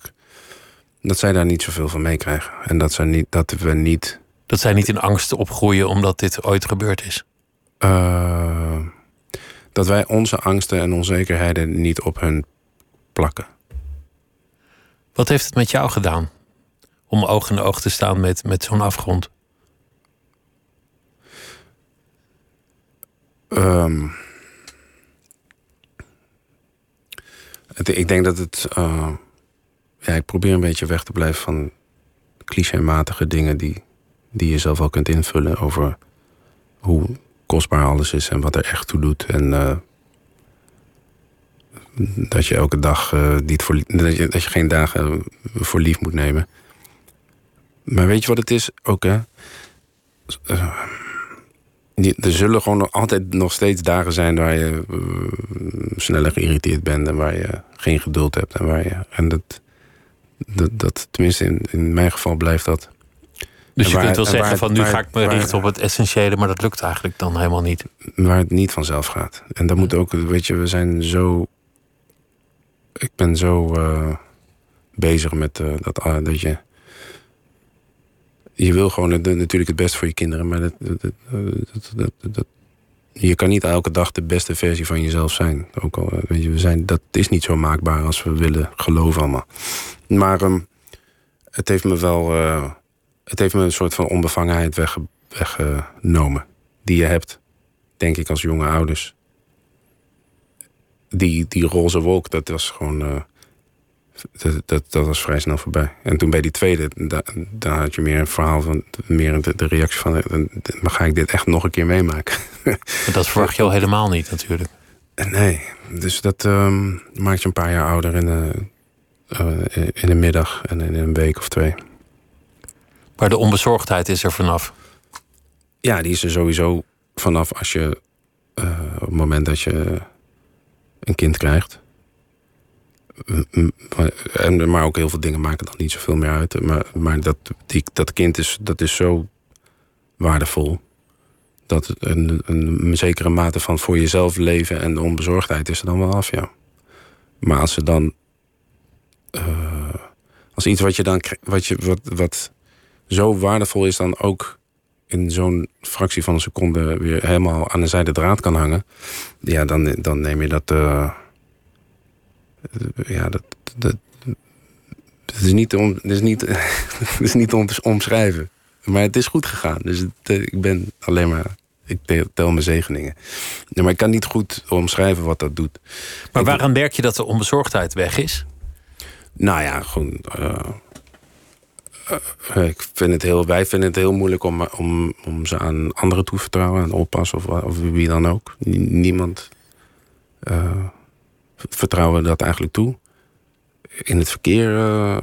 Dat zij daar niet zoveel van meekrijgen. En dat, zij niet, dat we niet. Dat zij niet in angst opgroeien omdat dit ooit gebeurd is. eh, dat wij onze angsten en onzekerheden niet op hun plakken. Wat heeft het met jou gedaan? Om oog in oog te staan met, met zo'n afgrond. Ehm, ik denk dat het. eh, ja, ik probeer een beetje weg te blijven van clichématige dingen die, die je zelf wel kunt invullen over hoe kostbaar alles is en wat er echt toe doet. En eh, dat je elke dag eh, niet voor, dat, je, dat je geen dagen voor lief moet nemen. Maar weet je wat het is ook, hè? Eh, er zullen gewoon altijd nog steeds dagen zijn waar je eh, sneller geïrriteerd bent en waar je geen geduld hebt. En, waar je, en dat, dat, dat, tenminste in, in mijn geval blijft dat. Dus je waar- kunt wel en zeggen van nu waar- ga ik me richten op het essentiële, maar dat lukt eigenlijk dan helemaal niet. Waar het niet vanzelf gaat. En dat moet ook, weet je, we zijn zo. Ik ben zo eh, bezig met dat, dat je. Je wil gewoon natuurlijk het beste voor je kinderen, maar dat, je kan niet elke dag de beste versie van jezelf zijn. Ook al, eh, weet je, we zijn, dat is niet zo maakbaar als we willen geloven allemaal. Maar ehm, het heeft me wel. eh, het heeft me een soort van onbevangenheid wegge- weggenomen. Die je hebt denk ik, als jonge ouders. Die, die roze wolk, dat was gewoon. eh, dat, dat, dat was vrij snel voorbij. En toen bij die tweede, da, daar had je meer een verhaal van. Meer de, de reactie van. eh, Dan ga ik dit echt nog een keer meemaken. Maar dat verwacht je al helemaal niet natuurlijk. En nee, dus dat ehm, maakt je een paar jaar ouder in, eh, eh, in een middag en in een week of twee. Maar de onbezorgdheid is er vanaf. Ja, die is er sowieso vanaf als je eh, op het moment dat je een kind krijgt. En, maar ook heel veel dingen maken dan niet zoveel meer uit. Maar, maar dat, die, dat kind is, dat is zo waardevol. Dat een, een, zekere mate van voor jezelf leven en de onbezorgdheid is er dan wel af, ja. Maar als ze dan. eh, als iets wat je dan. Wat, je, wat, wat zo waardevol is, dan ook in zo'n fractie van een seconde weer helemaal aan de zijde draad kan hangen. Ja, dan, dan neem je dat. eh, ja, dat. dat het is niet, om, het is niet, het is niet om te omschrijven. Maar het is goed gegaan. Dus het, eh, ik ben alleen maar. Ik tel- mijn zegeningen. Ja, maar ik kan niet goed omschrijven wat dat doet. Maar Ik- waaraan merk je dat de onbezorgdheid weg is? Nou ja, gewoon. eh, eh, ik vind het heel, wij vinden het heel moeilijk om, om, om ze aan anderen toe te vertrouwen, aan oppas of, wie dan ook. Niemand vertrouwen dat eigenlijk toe. In het verkeer eh,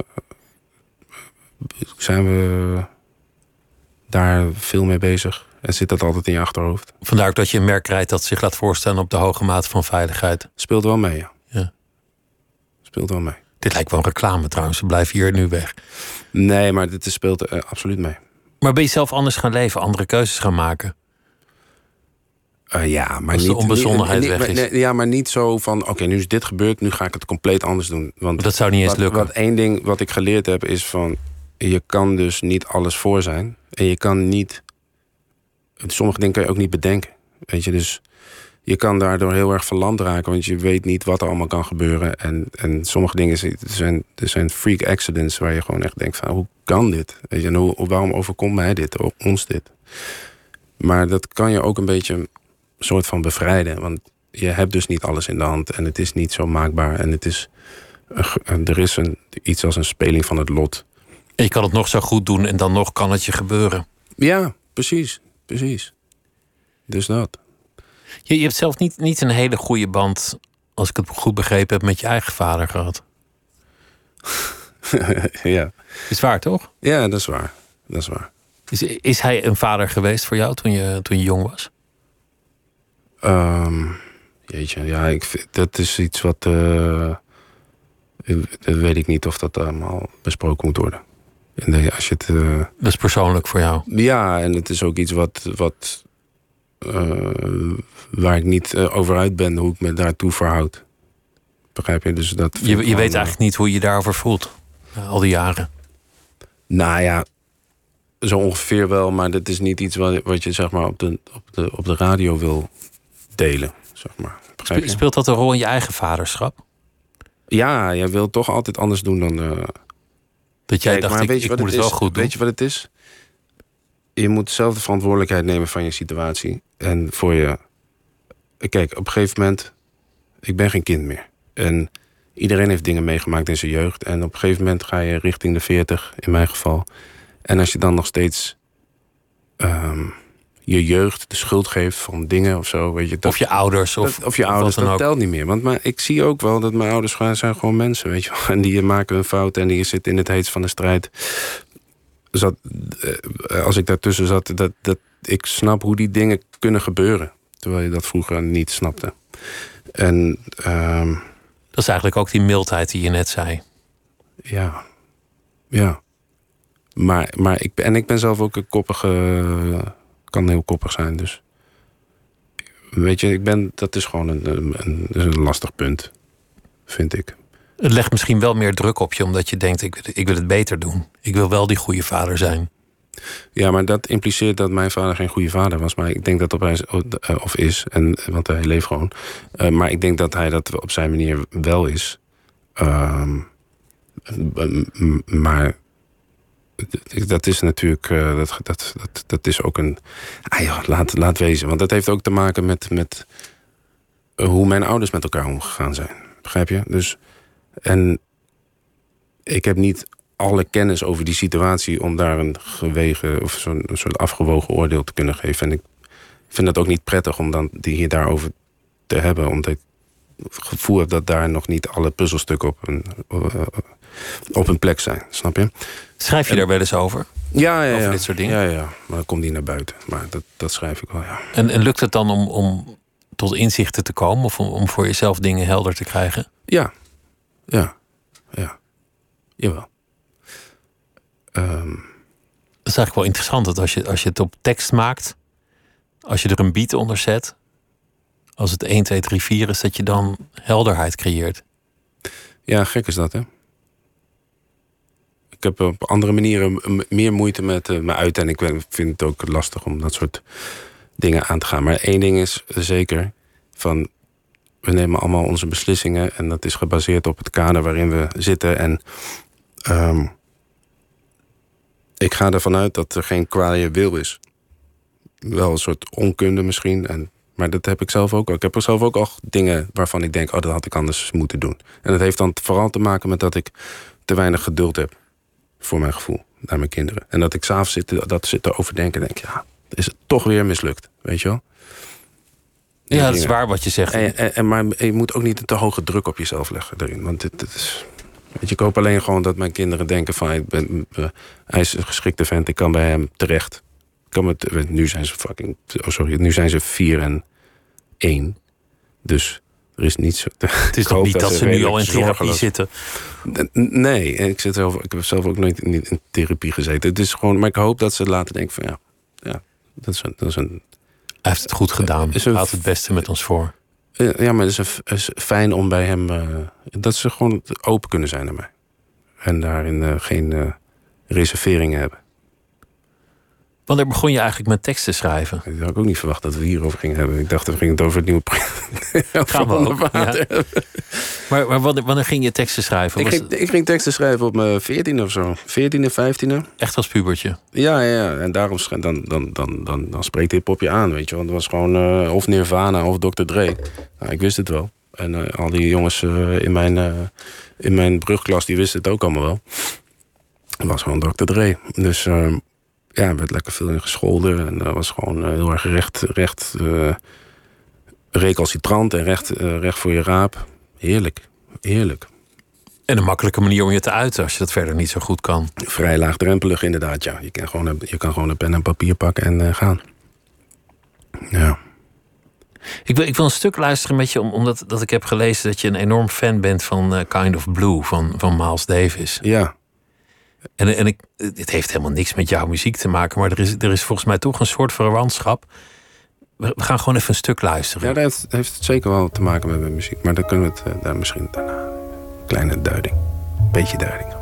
zijn we daar veel mee bezig. En zit dat altijd in je achterhoofd. Vandaar ook dat je een merk rijdt dat zich laat voorstellen op de hoge mate van veiligheid. Speelt wel mee, ja. Ja. Speelt wel mee. Dit lijkt wel een reclame trouwens. We blijven hier nu weg. Nee, maar dit speelt eh, absoluut mee. Maar ben je zelf anders gaan leven, andere keuzes gaan maken? Eh, ja, maar de niet, onbezonnenheid niet- weg maar- is. nee, ja, maar niet zo van, oké, nu is dit gebeurd, nu ga ik het compleet anders doen. Want Dat zou niet eens wat, lukken. Wat één ding wat ik geleerd heb is van, je kan dus niet alles voor zijn. En je kan niet. Sommige dingen kan je ook niet bedenken. Weet je, dus je kan daardoor heel erg verland raken, want je weet niet wat er allemaal kan gebeuren. En, en sommige dingen zijn, er zijn freak accidents waar je gewoon echt denkt van hoe kan dit? Weet je, en hoe, waarom overkomt mij dit, ons dit? Maar dat kan je ook een beetje soort van bevrijden. Want je hebt dus niet alles in de hand en het is niet zo maakbaar. En het is, er is een, iets als een speling van het lot. En je kan het nog zo goed doen en dan nog kan het je gebeuren. Ja, precies. Precies. Dus dat. Je, je hebt zelf niet, niet een hele goede band, als ik het goed begrepen heb, met je eigen vader gehad. ja. Is waar, toch? Ja, dat is waar. Dat is waar. Is, is hij een vader geweest voor jou toen je, toen je jong was? Um, jeetje, ja, ik, dat is iets wat. Uh, dat weet ik niet of dat allemaal besproken moet worden. En als je het, uh, dat is persoonlijk voor jou? Ja, en het is ook iets wat. wat uh, waar ik niet over uit ben hoe ik me daartoe verhoud. Begrijp je? Dus dat je je weet eigenlijk niet hoe je daarover voelt, al die jaren. Nou ja, zo ongeveer wel, maar dat is niet iets wat, wat je zeg maar op de, op, de, op de radio wil delen. Zeg maar. Speelt dat een rol in je eigen vaderschap? Ja, jij wilt toch altijd anders doen dan. Uh... Dat jij dacht, ik, weet je ik moet het, wel goed doen. Weet je wat het is? Je moet zelf de verantwoordelijkheid nemen van je situatie. En voor je. Kijk, op een gegeven moment. Ik ben geen kind meer. En iedereen heeft dingen meegemaakt in zijn jeugd. En op een gegeven moment ga je richting de 40, in mijn geval. En als je dan nog steeds um, je jeugd de schuld geeft van dingen of zo. Weet je, dat, of je ouders. Of, dat, of je ouders, dat telt niet meer. Want maar ik zie ook wel dat mijn ouders zijn gewoon mensen. Weet je En die maken een fout en die zitten in het heet van de strijd. Zat, eh, als ik daartussen zat, dat, dat, ik snap hoe die dingen kunnen gebeuren. Terwijl je dat vroeger niet snapte. En, um, dat is eigenlijk ook die mildheid die je net zei. Ja, ja. Maar, maar ik, en ik ben zelf ook een koppige. Kan heel koppig zijn. Dus. Weet je, ik ben, dat is gewoon een, een, een lastig punt. Vind ik. Het legt misschien wel meer druk op je, omdat je denkt: ik, ik wil het beter doen. Ik wil wel die goede vader zijn. Ja, maar dat impliceert dat mijn vader geen goede vader was. Maar ik denk dat op hij, eh, of is, en, want hij leeft gewoon. Uh, maar ik denk dat hij dat op zijn manier wel is. Uh, maar dat is natuurlijk, uh, dat, dat, dat, dat is ook een. Ah ja, laat, laat wezen. Want dat heeft ook te maken met, met hoe mijn ouders met elkaar omgegaan zijn. Begrijp je? Dus. En ik heb niet alle kennis over die situatie om daar een gewegen of zo'n soort afgewogen oordeel te kunnen geven. En ik vind het ook niet prettig om dan die hier daarover te hebben, omdat gevoel heb dat daar nog niet alle puzzelstukken op een, op een plek zijn. Snap je? Schrijf je daar wel eens over? Ja, ja, over ja. dit soort dingen? Ja, ja. Maar dan komt die naar buiten. Maar dat, dat schrijf ik wel, ja. En, en lukt het dan om, om tot inzichten te komen? Of om, om voor jezelf dingen helder te krijgen? Ja. Ja. Ja. Jawel. Um. Dat is eigenlijk wel interessant dat als je, als je het op tekst maakt, als je er een beat onder zet, als het 1, 2, 3, 4 is, dat je dan helderheid creëert. Ja, gek is dat, hè? Ik heb op andere manieren meer moeite met uh, me uit. En ik vind het ook lastig om dat soort dingen aan te gaan. Maar één ding is zeker: van we nemen allemaal onze beslissingen. En dat is gebaseerd op het kader waarin we zitten. En um, ik ga ervan uit dat er geen kwaaie wil is. Wel een soort onkunde misschien. En, maar dat heb ik zelf ook. Ik heb er zelf ook al dingen waarvan ik denk: oh, dat had ik anders moeten doen. En dat heeft dan vooral te maken met dat ik te weinig geduld heb voor mijn gevoel, naar mijn kinderen. En dat ik s'avonds zit, dat zit te overdenken en denk, ja, is het toch weer mislukt, weet je wel? Ja, dat is waar wat je zegt. En, en, maar je moet ook niet een te hoge druk op jezelf leggen erin. Want dit, dit is. Weet je, ik hoop alleen gewoon dat mijn kinderen denken van ik ben, uh, hij is een geschikte vent, ik kan bij hem terecht. Kan nu zijn ze fucking. Oh sorry, nu zijn ze vier en één. Dus er is niet zo. Het is toch niet dat, ze nu al in therapie zitten? Nee, ik, zit zelf, ik heb zelf ook nooit in therapie gezeten. Het is gewoon, maar ik hoop dat ze laten denken van ja, ja dat, is een, dat is een. Hij heeft het goed gedaan. Hij houdt het beste met ons voor. Ja, maar het is, is fijn om bij hem. Uh, dat ze gewoon open kunnen zijn naar mij. En daarin uh, geen. Uh, reserveringen hebben. Wanneer begon je eigenlijk met tekst te schrijven? Ik had ook niet verwacht dat we het hierover gingen hebben. Ik dacht dat we gingen het over het nieuwe project. Gaan we ook, ja. Maar, maar wanneer, wanneer ging je teksten schrijven? Ik ging, ik ging teksten schrijven op mijn 14 of zo. 14e, 15e. het echt als pubertje? Ja, ja, ja. En daarom dan, dan, dan, dan, dan spreekt hip-hop je aan, weet je wel. Het was gewoon eh, of Nirvana of Dr. Dre. Nou, ik wist het wel. En eh, al die jongens eh, in, mijn, in mijn brugklas, die wisten het ook allemaal wel. Het was gewoon Dr. Dre. Dus eh, ja, er werd lekker veel in gescholden. En dat was gewoon eh, heel erg recht, recht eh, recalcitrant en recht, eh, recht voor je raap. Heerlijk, heerlijk. En een makkelijke manier om je te uiten als je dat verder niet zo goed kan. Vrij laagdrempelig inderdaad, ja. Je kan gewoon, een- je kan gewoon een pen en papier pakken en gaan. Ja. Ik wil, ik wil een stuk luisteren met je, om- omdat dat ik heb gelezen dat je een enorm fan bent van Kind of Blue van, van Miles Davis. Ja, En, en ik, het heeft helemaal niks met jouw muziek te maken, maar er is, er is volgens mij toch een soort verwantschap. We, gaan gewoon even een stuk luisteren. ja dat heeft, zeker wel te maken met mijn muziek. Maar dan kunnen we het eh, daar misschien daarna. Kleine duiding. Beetje duiding.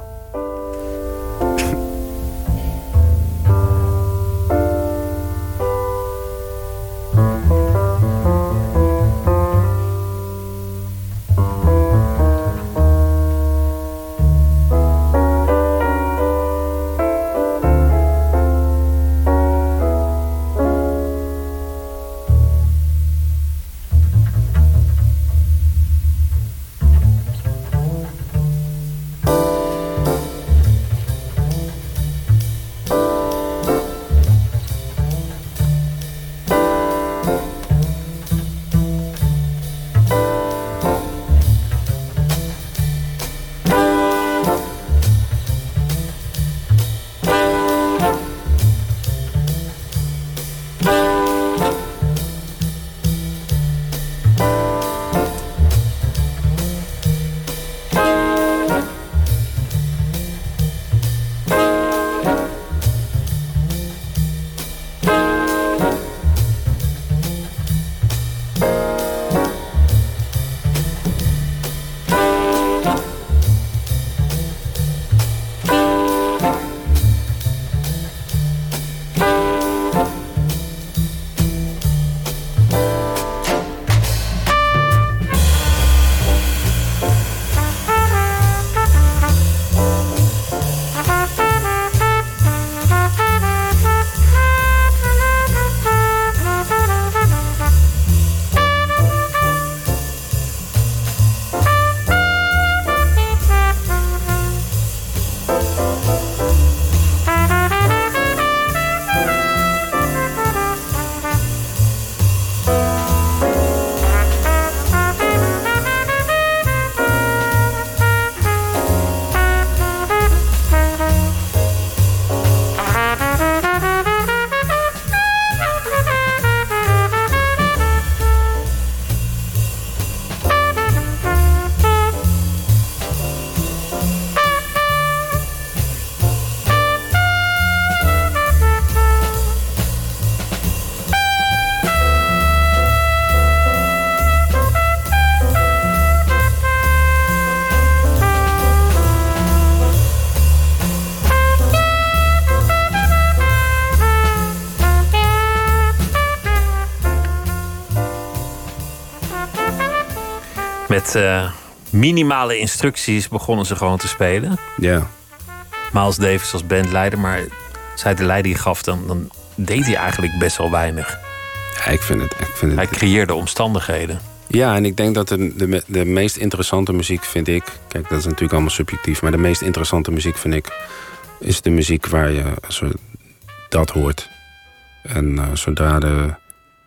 Met eh, minimale instructies begonnen ze gewoon te spelen. Ja. Miles Davis als bandleider, maar zij de leiding gaf, dan, dan deed hij eigenlijk best wel weinig. ja ik vind het... Ik vind het Hij creëerde omstandigheden. Ja, en ik denk dat de, de, de meest interessante muziek vind ik... Kijk, dat is natuurlijk allemaal subjectief... maar de meest interessante muziek vind ik... is de muziek waar je zo dat hoort. En eh, zodra er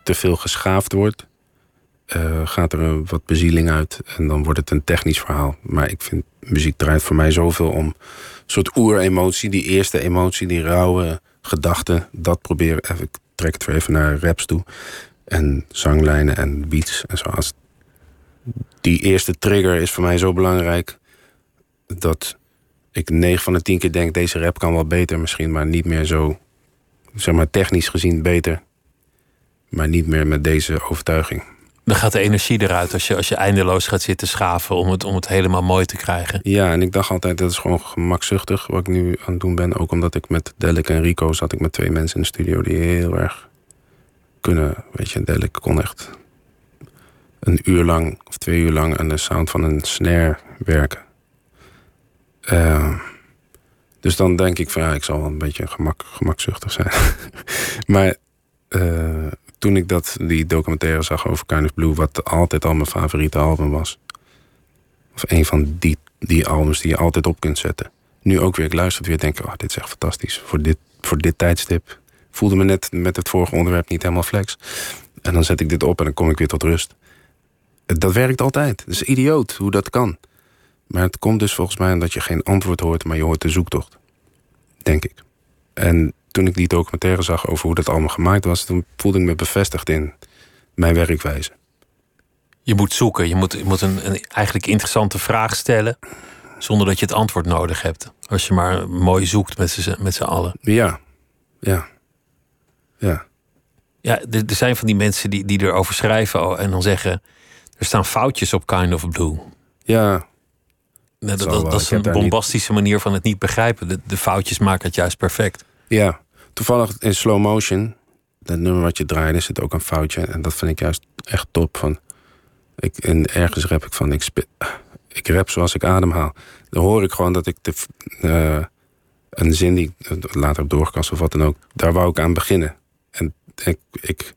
te veel geschaafd wordt... eh, gaat er wat bezieling uit en dan wordt het een technisch verhaal. Maar ik vind muziek draait voor mij zoveel om... een soort oeremotie, die eerste emotie, die rauwe gedachte... dat probeer even, ik trek het weer even naar raps toe... En zanglijnen en beats en zo. Als die eerste trigger is voor mij zo belangrijk dat ik 9 van de 10 keer denk: deze rap kan wel beter, misschien, maar niet meer zo, zeg maar technisch gezien beter, maar niet meer met deze overtuiging. Dan gaat de energie eruit als je, als je eindeloos gaat zitten schaven om het, om het helemaal mooi te krijgen. Ja, en ik dacht altijd, dat is gewoon gemakzuchtig wat ik nu aan het doen ben. Ook omdat ik met Delik en Rico zat ik met twee mensen in de studio die heel erg kunnen. Weet je, Delik kon echt een uur lang of twee uur lang aan de sound van een snare werken. Uh, dus dan denk ik van ja, ik zal wel een beetje gemak, gemakzuchtig zijn. maar uh, toen ik dat, die documentaire zag over Kind of Blue, wat altijd al mijn favoriete album was. Of een van die, die albums die je altijd op kunt zetten. Nu ook weer, ik luister weer denk oh, dit is echt fantastisch. Voor dit, voor dit tijdstip. Voelde me net met het vorige onderwerp niet helemaal flex. En dan zet ik dit op en dan kom ik weer tot rust. Dat werkt altijd. Het is idioot hoe dat kan. Maar het komt dus volgens mij omdat je geen antwoord hoort, maar je hoort de zoektocht. Denk ik. En toen ik die documentaire zag over hoe dat allemaal gemaakt was, toen voelde ik me bevestigd in mijn werkwijze. Je moet zoeken, je moet, je moet een, een eigenlijk interessante vraag stellen, zonder dat je het antwoord nodig hebt. Als je maar mooi zoekt met z'n, met z'n allen. Ja, ja, ja. Ja, er, er zijn van die mensen die, die erover schrijven en dan zeggen: er staan foutjes op Kind of Blue. Ja, dat, dat, dat, is een bombastische manier van het niet begrijpen. De, de, foutjes maken het juist perfect. Ja, toevallig in slow motion, dat nummer wat je draait, is het ook een foutje. En dat vind ik juist echt top. Van, ik, en ergens rap ik van, ik, spit, ik rap zoals ik ademhaal. Dan hoor ik gewoon dat ik de, uh, een zin die later op doorkast of wat dan ook, daar wou ik aan beginnen. En ik, ik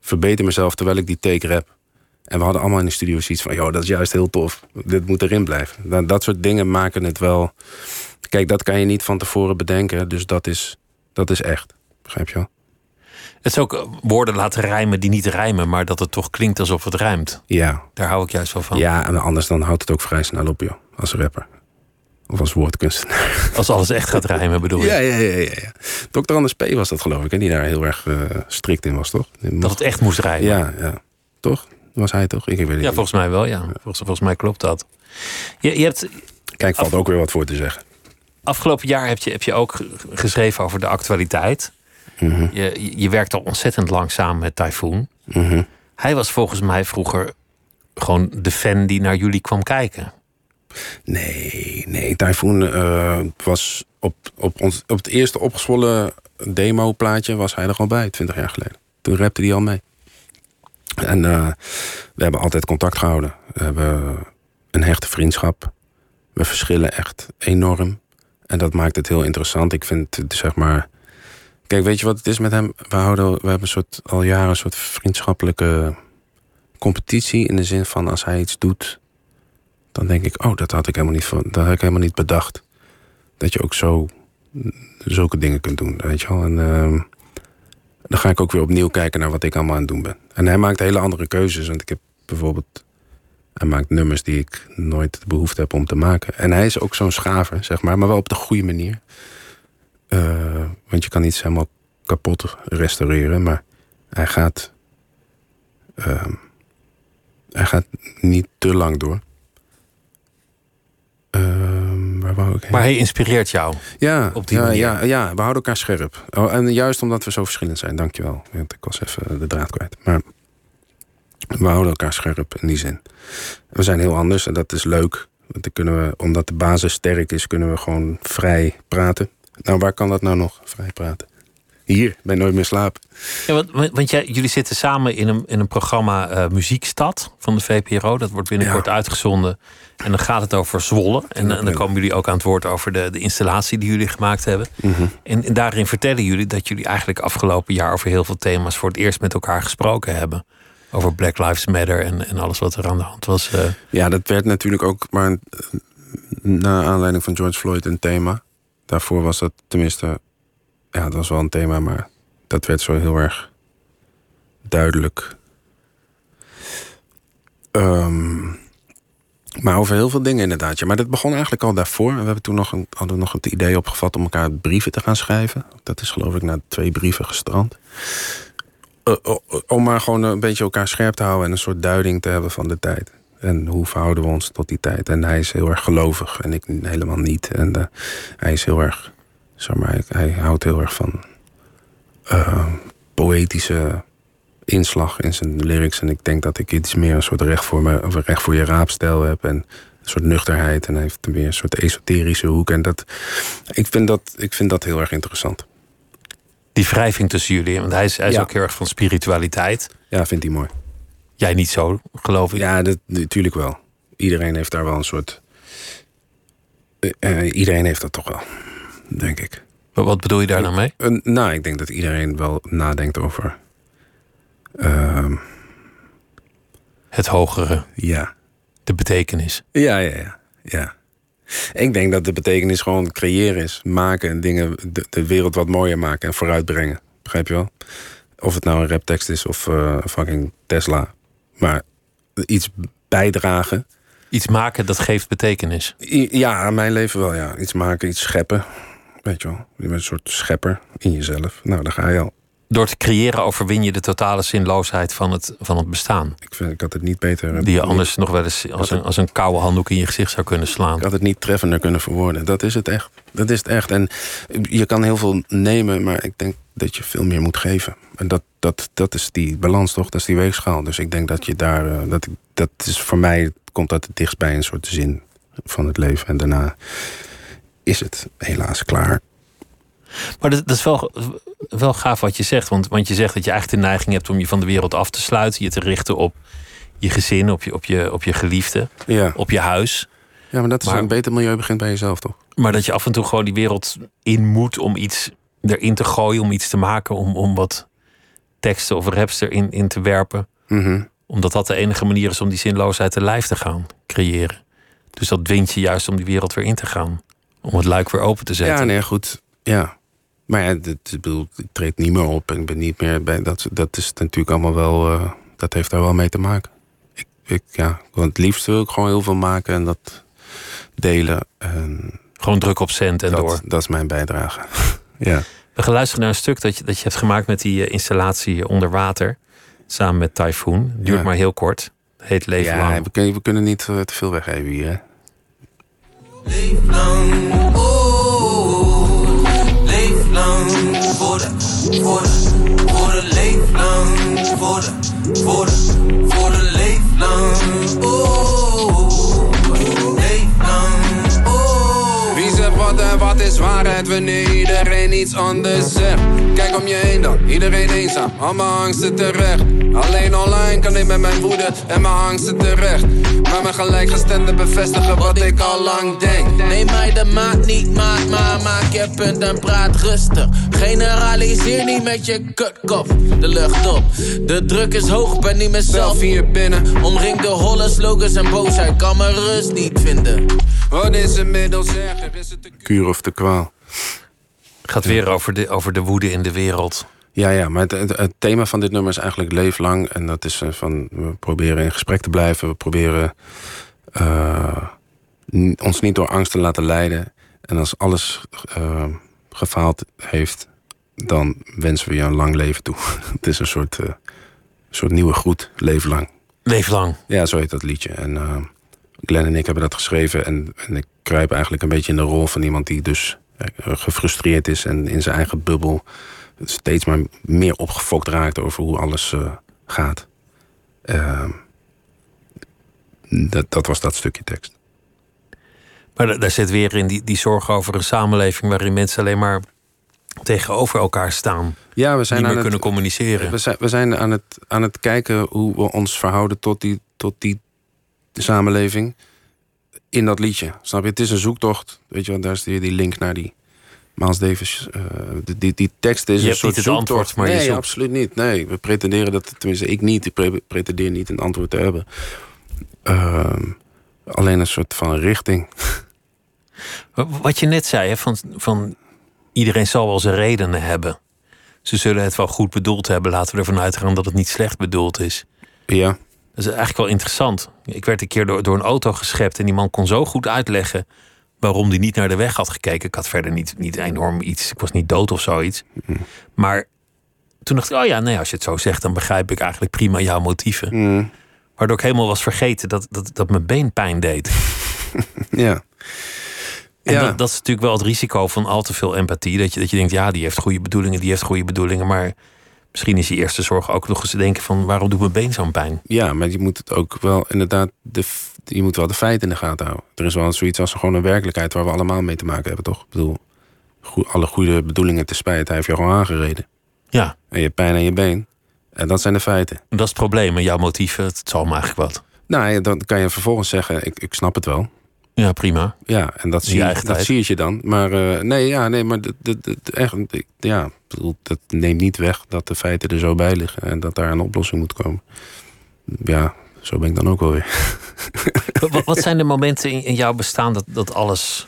verbeter mezelf terwijl ik die take rap. En we hadden allemaal in de studio zoiets van... joh, dat is juist heel tof. Dit moet erin blijven. Dat soort dingen maken het wel... Kijk, dat kan je niet van tevoren bedenken. Dus dat is, dat is echt. Begrijp je wel? Het is ook woorden laten rijmen die niet rijmen... maar dat het toch klinkt alsof het rijmt. Ja. Daar hou ik juist wel van. Ja, en anders dan houdt het ook vrij snel op, joh. Als rapper. Of als woordkunstenaar. Als alles echt gaat rijmen, bedoel je? Ja, ja, ja. ja, ja. Dr. Anders P. was dat, geloof ik. En die daar heel erg uh, strikt in was, toch? Dat het echt moest rijmen? Ja, ja. Toch? was hij toch? Ik, weet ja, volgens mij wel, ja. Volgens, volgens mij klopt dat. Je, je hebt, Kijk, valt ook weer wat voor te zeggen. Afgelopen jaar heb je, heb je ook geschreven over de actualiteit. Mhm. je, je werkt al ontzettend lang samen met Typhoon. Mhm. Hij was volgens mij vroeger gewoon de fan die naar jullie kwam kijken. Nee, nee. Typhoon uh, was op, op, ons, op het eerste opgezwollen demo-plaatje was hij er al bij, 20 jaar geleden. Toen rapte hij al mee. En uh, we hebben altijd contact gehouden. We hebben een hechte vriendschap. We verschillen echt enorm. En dat maakt het heel interessant. Ik vind, zeg maar. Kijk, weet je wat het is met hem? We, houden, we hebben een soort, al jaren een soort vriendschappelijke competitie. In de zin van als hij iets doet, dan denk ik, oh, dat had ik helemaal niet, dat had ik helemaal niet bedacht. Dat je ook zo zulke dingen kunt doen, weet je wel. En, uh, dan ga ik ook weer opnieuw kijken naar wat ik allemaal aan het doen ben. En hij maakt hele andere keuzes. Want ik heb bijvoorbeeld. Hij maakt nummers die ik nooit de behoefte heb om te maken. En hij is ook zo'n schaver, zeg maar, maar wel op de goede manier. Uh, want je kan iets helemaal kapot restaureren, maar hij gaat. Uh, hij gaat niet te lang door. Uh, waar wou ik Maar hij inspireert jou. Ja, op die ja, manier. ja, ja, we houden elkaar scherp. Oh, en juist omdat we zo verschillend zijn, dankjewel. Want ik was even de draad kwijt. Maar we houden elkaar scherp in die zin. We zijn heel anders en dat is leuk. Want dan kunnen we, omdat de basis sterk is, kunnen we gewoon vrij praten. Nou, waar kan dat nou nog, vrij praten? Hier, bij Nooit meer slapen. Ja, want want jij, jullie zitten samen in een, in een programma uh, Muziekstad van de VPRO. Dat wordt binnenkort uitgezonden. En dan gaat het over Zwolle. En, en, dan komen jullie ook aan het woord over de, de installatie die jullie gemaakt hebben. Mhm. En, en daarin vertellen jullie dat jullie eigenlijk afgelopen jaar over heel veel thema's voor het eerst met elkaar gesproken hebben. Over Black Lives Matter en, en alles wat er aan de hand was. Uh... Ja, dat werd natuurlijk ook maar uh, na aanleiding van George Floyd een thema. Daarvoor was dat tenminste ja, dat was wel een thema, maar dat werd zo heel erg duidelijk. Um, maar over heel veel dingen inderdaad. Ja. Maar dat begon eigenlijk al daarvoor. We hebben toen nog een, hadden nog het idee opgevat om elkaar brieven te gaan schrijven. Dat is geloof ik na twee brieven gestrand. Uh, om maar gewoon een beetje elkaar scherp te houden en een soort duiding te hebben van de tijd. En hoe verhouden we ons tot die tijd? En hij is heel erg gelovig en ik helemaal niet. En uh, hij is heel erg zeg maar, hij houdt heel erg van uh, poëtische inslag in zijn lyrics. En ik denk dat ik iets meer een soort recht voor, me, of recht voor je raapstijl heb. En een soort nuchterheid. En hij heeft meer een soort esoterische hoek. En dat, ik, vind dat, ik vind dat heel erg interessant. Die wrijving tussen jullie, want hij is, hij is Ja. ook heel erg van spiritualiteit. Ja, vindt hij mooi. Jij niet zo, geloof ik. Ja, dat, natuurlijk wel. Iedereen heeft daar wel een soort... eh, eh, iedereen heeft dat toch wel, denk ik. Maar wat bedoel je daar nou mee? Nou, ik denk dat iedereen wel nadenkt over... ehm, Het hogere, ja. de betekenis. Ja, ja, ja, ja. Ik denk dat de betekenis gewoon creëren is. Maken en dingen, de, de wereld wat mooier maken en vooruitbrengen. Begrijp je wel? Of het nou een raptekst is of eh, fucking Tesla. Maar iets bijdragen. Iets maken dat geeft betekenis. I- Ja, aan mijn leven wel, ja. Iets maken, iets scheppen. Weet je wel? Je bent een soort schepper in jezelf. Nou, daar ga je al. Door te creëren overwin je de totale zinloosheid van het, van het bestaan. Ik, vind, ik had het niet beter... Die je anders nog wel eens als een, als een koude handdoek in je gezicht zou kunnen slaan. Ik had het niet treffender kunnen verwoorden. Dat is het echt. Dat is het echt. En je kan heel veel nemen, maar ik denk dat je veel meer moet geven. En dat, dat, dat is die balans toch? Dat is die weegschaal. Dus ik denk dat je daar. eh, Dat, dat is voor mij komt dat het dichtst bij een soort zin van het leven. En daarna is het helaas klaar. Maar dat, dat is wel, wel gaaf wat je zegt. Want, want je zegt dat je eigenlijk de neiging hebt om je van de wereld af te sluiten. Je te richten op je gezin, op je, op je, op je geliefde, Ja. op je huis. ja, maar dat is Maar- een beter milieu begint bij jezelf toch? Maar dat je af en toe gewoon die wereld in moet om iets erin te gooien, om iets te maken, om, om wat teksten of raps erin in te werpen. Mhm. Omdat dat de enige manier is om die zinloosheid te lijf te gaan creëren. Dus dat dwingt je juist om die wereld weer in te gaan. Om het luik weer open te zetten. Ja, nee, goed. Ja. Maar ja, dit, ik bedoel, ik treed niet meer op. en Ik ben niet meer bij. Dat, dat is natuurlijk allemaal wel. eh, dat heeft daar wel mee te maken. Ik, ik, ja, want het liefst wil ik gewoon heel veel maken en dat delen. En Gewoon druk op cent en door. dat, dat is mijn bijdrage. ja. We gaan luisteren naar een stuk dat je, dat je hebt gemaakt met die eh, installatie onder water. Samen met Typhoon. Duurt Ja. maar heel kort. Heet Leven ja, Lang. we kunnen, we kunnen niet eh, te veel weggeven hier. Hè? Leef lang, oh, de, voor de, voor de leef lang, voor de, voor is waarheid wanneer iedereen iets anders zegt? Kijk om je heen dan, iedereen eenzaam, al mijn angsten terecht. Alleen online kan ik met mijn woede en mijn angsten terecht. Maar mijn gelijkgestemden bevestigen wat ik al lang denk. Neem mij de maat niet maat, maar maak je punt en praat rustig. Generaliseer niet met je kutkop de lucht op. De druk is hoog, ben niet meer zelf Zelf hier binnen, Omringd door holle slogans en boosheid, kan mijn rust niet vinden. wat is inmiddels erger? Is het de Kuur of de kwaal. gaat weer over de, over de woede in de wereld. Ja, ja, maar het, het, het thema van dit nummer is eigenlijk leef lang. En dat is eh, van, we proberen in gesprek te blijven. We proberen eh, ons niet door angst te laten leiden. En als alles eh, gefaald heeft, dan wensen we je een lang leven toe. het is een soort, eh, soort nieuwe groet, leef lang. Leef lang. Ja, zo heet dat liedje. En Glenn en ik hebben dat geschreven. En, en ik kruip eigenlijk een beetje in de rol van iemand die dus eh, gefrustreerd is en in zijn eigen bubbel steeds maar meer opgefokt raakt over hoe alles eh, gaat. Ehm, dat, dat was dat stukje tekst. Maar da- daar zit weer in die, die zorg over een samenleving waarin mensen alleen maar tegenover elkaar staan. Ja, we zijn niet aan meer het, kunnen communiceren. We zijn, we zijn aan, het, aan het kijken hoe we ons verhouden tot die, tot die samenleving in dat liedje. Snap je? Het is een zoektocht. Weet je wel, daar is weer die link naar die Miles Davis. eh, die, die, die tekst is Je een hebt soort zoektocht. antwoord, maar je nee, zoekt. absoluut niet. Nee, we pretenderen dat, tenminste ik niet. Ik pre- pretendeer niet een antwoord te hebben. Ehm, alleen een soort van richting. Wa- Wat je net zei, hè, van, van iedereen zal wel zijn redenen hebben. Ze zullen het wel goed bedoeld hebben. Laten we ervan uitgaan dat het niet slecht bedoeld is. Ja, Dat is eigenlijk wel interessant. Ik werd een keer door, door een auto geschept en die man kon zo goed uitleggen waarom hij niet naar de weg had gekeken. Ik had verder niet, niet enorm iets. Ik was niet dood of zoiets. Maar toen dacht ik, oh ja, nee, als je het zo zegt, dan begrijp ik eigenlijk prima jouw motieven. Mm, Waardoor ik helemaal was vergeten dat, dat, dat mijn been pijn deed. ja. En ja. dat, dat is natuurlijk wel het risico van al te veel empathie. Dat je, dat je denkt, ja, die heeft goede bedoelingen, die heeft goede bedoelingen. Maar Misschien is je eerste zorg ook nog eens te denken van waarom doet mijn been zo'n pijn? Ja, maar je moet het ook wel inderdaad, de, je moet wel de feiten in de gaten houden. Er is wel zoiets als gewoon een werkelijkheid waar we allemaal mee te maken hebben, toch? Ik bedoel, alle goede bedoelingen te spijt, hij heeft je gewoon aangereden. Ja, En je hebt pijn aan je been. En dat zijn de feiten. dat is het probleem. En jouw motieven, het zal me eigenlijk wat. Nou, ja, dan kan je vervolgens zeggen, ik, ik snap het wel. Ja, prima. Ja, en dat Je zie, eigen dat zie je dan. Maar eh, nee, ja, nee, maar dat, dat, dat- echt, ja, dat neemt niet weg dat de feiten er zo bij liggen en dat daar een oplossing moet komen. Ja, zo ben ik dan ook wel weer. Wat- zijn de momenten in, in jouw bestaan dat, dat alles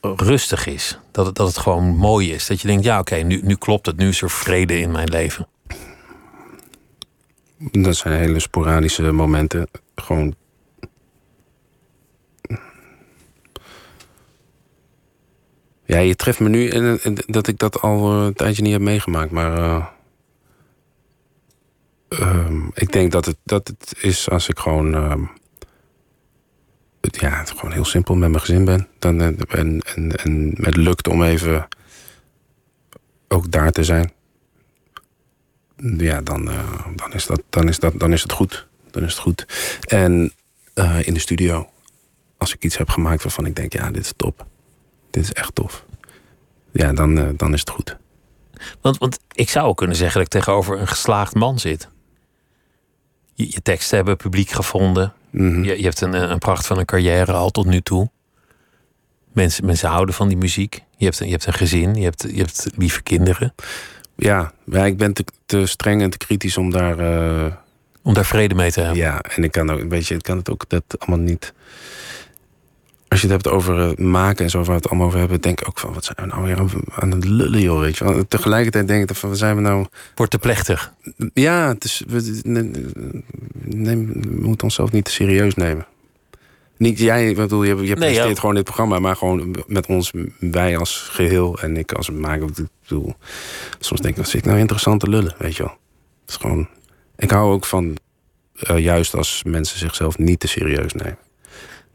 rustig is? Dat het, dat het gewoon mooi is? Dat je denkt, ja oké, nu, nu klopt het. Nu is er vrede in mijn leven. Dat zijn hele sporadische momenten. Gewoon. Ja, je treft me nu en, dat ik dat al eh, een tijdje niet heb meegemaakt, maar. eh, ehm, ik denk dat het, dat het is als ik gewoon. ehm, het- ja, gewoon heel simpel met mijn gezin ben. Dan, eh, en, en, en het lukt om even ook daar te zijn ja, dan, dan, is dat, dan, is dat, dan is het goed. Dan is het goed. En in de studio, als ik iets heb gemaakt waarvan ik denk, ja, dit is top. Dit is echt tof. Ja, dan, eh, dan is het goed. Want, want ik zou ook kunnen zeggen dat ik tegenover een geslaagd man zit. Je, je teksten hebben publiek gevonden. Mhm. Je, je hebt een, een pracht van een carrière al tot nu toe. Mensen, mensen houden van die muziek. Je hebt, een- je hebt een gezin, je hebt, je hebt lieve kinderen. Ja, maar ik ben te, te streng en te kritisch om daar... eh, Om daar vrede mee te hebben. ja, en ik kan, ook, weet je, ik kan het ook dat allemaal niet... Als je het hebt over maken en zo, waar we het allemaal over hebben... denk ik ook van, wat zijn we nou weer aan, het lullen, joh, weet je wel. Tegelijkertijd denk ik van, wat zijn we nou... Wordt te plechtig. Ja, het is, we, ne- neem, we moeten onszelf niet te serieus nemen. Niet jij, ik bedoel, je, je presenteert ja. gewoon dit programma, maar gewoon met ons, wij als geheel en ik als maker. Ik bedoel, soms denk ik, wat zit ik nou interessant te lullen, weet je wel. Het is gewoon, ik hou ook van eh, juist als mensen zichzelf niet te serieus nemen.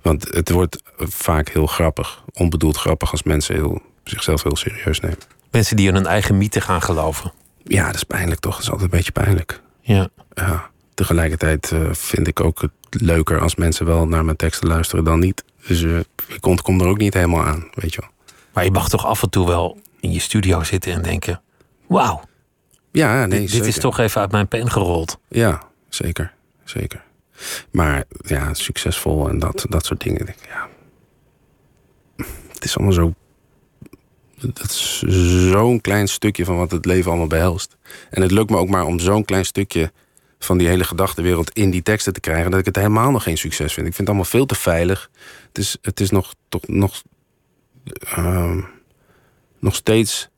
Want het wordt vaak heel grappig, onbedoeld grappig als mensen heel, zichzelf heel serieus nemen. Mensen die in hun eigen mythe gaan geloven. Ja, dat is pijnlijk toch? Dat is altijd een beetje pijnlijk. Ja. ja, tegelijkertijd eh, vind ik ook het leuker als mensen wel naar mijn teksten luisteren dan niet. Dus eh, ik ontkom er ook niet helemaal aan, weet je wel. Maar je mag toch af en toe wel in je studio zitten en denken: wauw, Ja, nee, dit, dit is toch even uit mijn pen gerold. Ja, zeker, zeker. Maar ja, succesvol en dat, dat soort dingen. denk Ja. Het is allemaal zo. Het is zo'n klein stukje van wat het leven allemaal behelst. En het lukt me ook maar om zo'n klein stukje van die hele gedachtenwereld in die teksten te krijgen, dat ik het helemaal nog geen succes vind. Ik vind het allemaal veel te veilig. Het is, het is nog, toch nog, ehm, nog steeds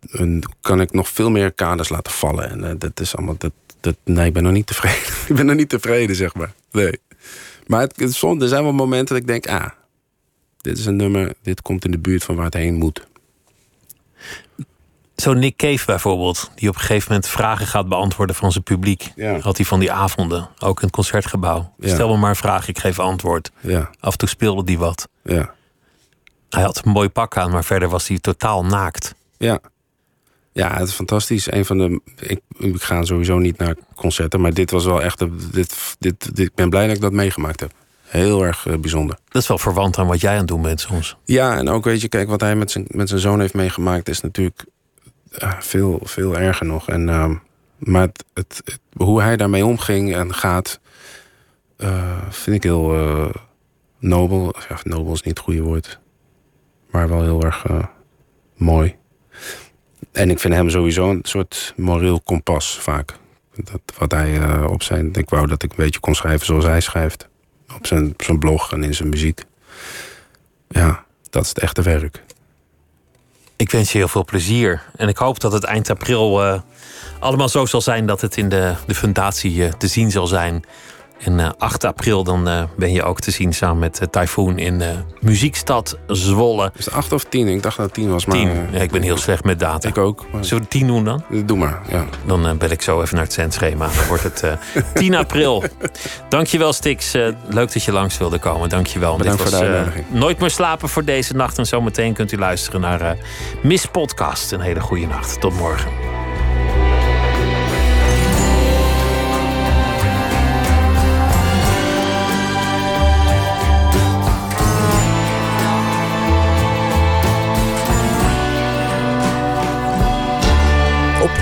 een, kan ik nog veel meer kaders laten vallen. En eh, dat is allemaal. Dat, dat, nee, ik ben nog niet tevreden. ik ben nog niet tevreden, zeg maar. Nee. Maar het, het, soms, er zijn wel momenten dat ik denk: ah, dit is een nummer, dit komt in de buurt van waar het heen moet. Zo Nick Cave bijvoorbeeld, die op een gegeven moment vragen gaat beantwoorden van zijn publiek. Ja. Had hij van die avonden, ook in het concertgebouw. Ja. Stel me maar een vraag, ik geef antwoord. Ja, Af en toe speelde die wat. ja, Hij had een mooi pak aan, maar verder was hij totaal naakt. ja. Ja, het is fantastisch. Een van de. Ik, ik ga sowieso niet naar concerten, maar dit was wel echt. Dit, dit, dit, ik ben blij dat ik dat meegemaakt heb. Heel erg eh, bijzonder. Dat is wel verwant aan wat jij aan het doen bent soms. Ja, en ook weet je, kijk, wat hij met zijn, met zijn zoon heeft meegemaakt, is natuurlijk veel, veel erger nog. En, ehm, maar het, het, het- hoe hij daarmee omging en gaat, eh, vind ik heel eh, nobel. Ja, nobel is niet het goede woord, maar wel heel erg mooi. En ik vind hem sowieso een soort moreel kompas vaak. Dat, wat hij eh, op zijn. Ik wou dat ik een beetje kon schrijven zoals hij schrijft. Op zijn, zijn blog en in zijn muziek. Ja, dat is het echte werk. Ik wens je heel veel plezier. En ik hoop dat het eind april eh, allemaal zo zal zijn dat het in de, de fundatie eh, te zien zal zijn. En eh, 8 april dan eh, ben je ook te zien samen met uh, Typhoon in eh, Muziekstad Zwolle. Is het acht of tien? Ik dacht dat het tien was. Maar, 10. eh, Ja, ik ben heel slecht met data. Ik ook. Maar, Zullen we 10 doen dan? doe maar, ja. Dan eh, bel ik zo even naar het zendschema. Dan wordt het eh 10 april. Dankjewel, Stix. Eh, leuk dat je langs wilde komen. Dankjewel. Bedankt Dit voor de was, eh, uitnodiging. Nooit meer slapen voor deze nacht. En zometeen kunt u luisteren naar eh Miss Podcast. Een hele goede nacht. Tot morgen.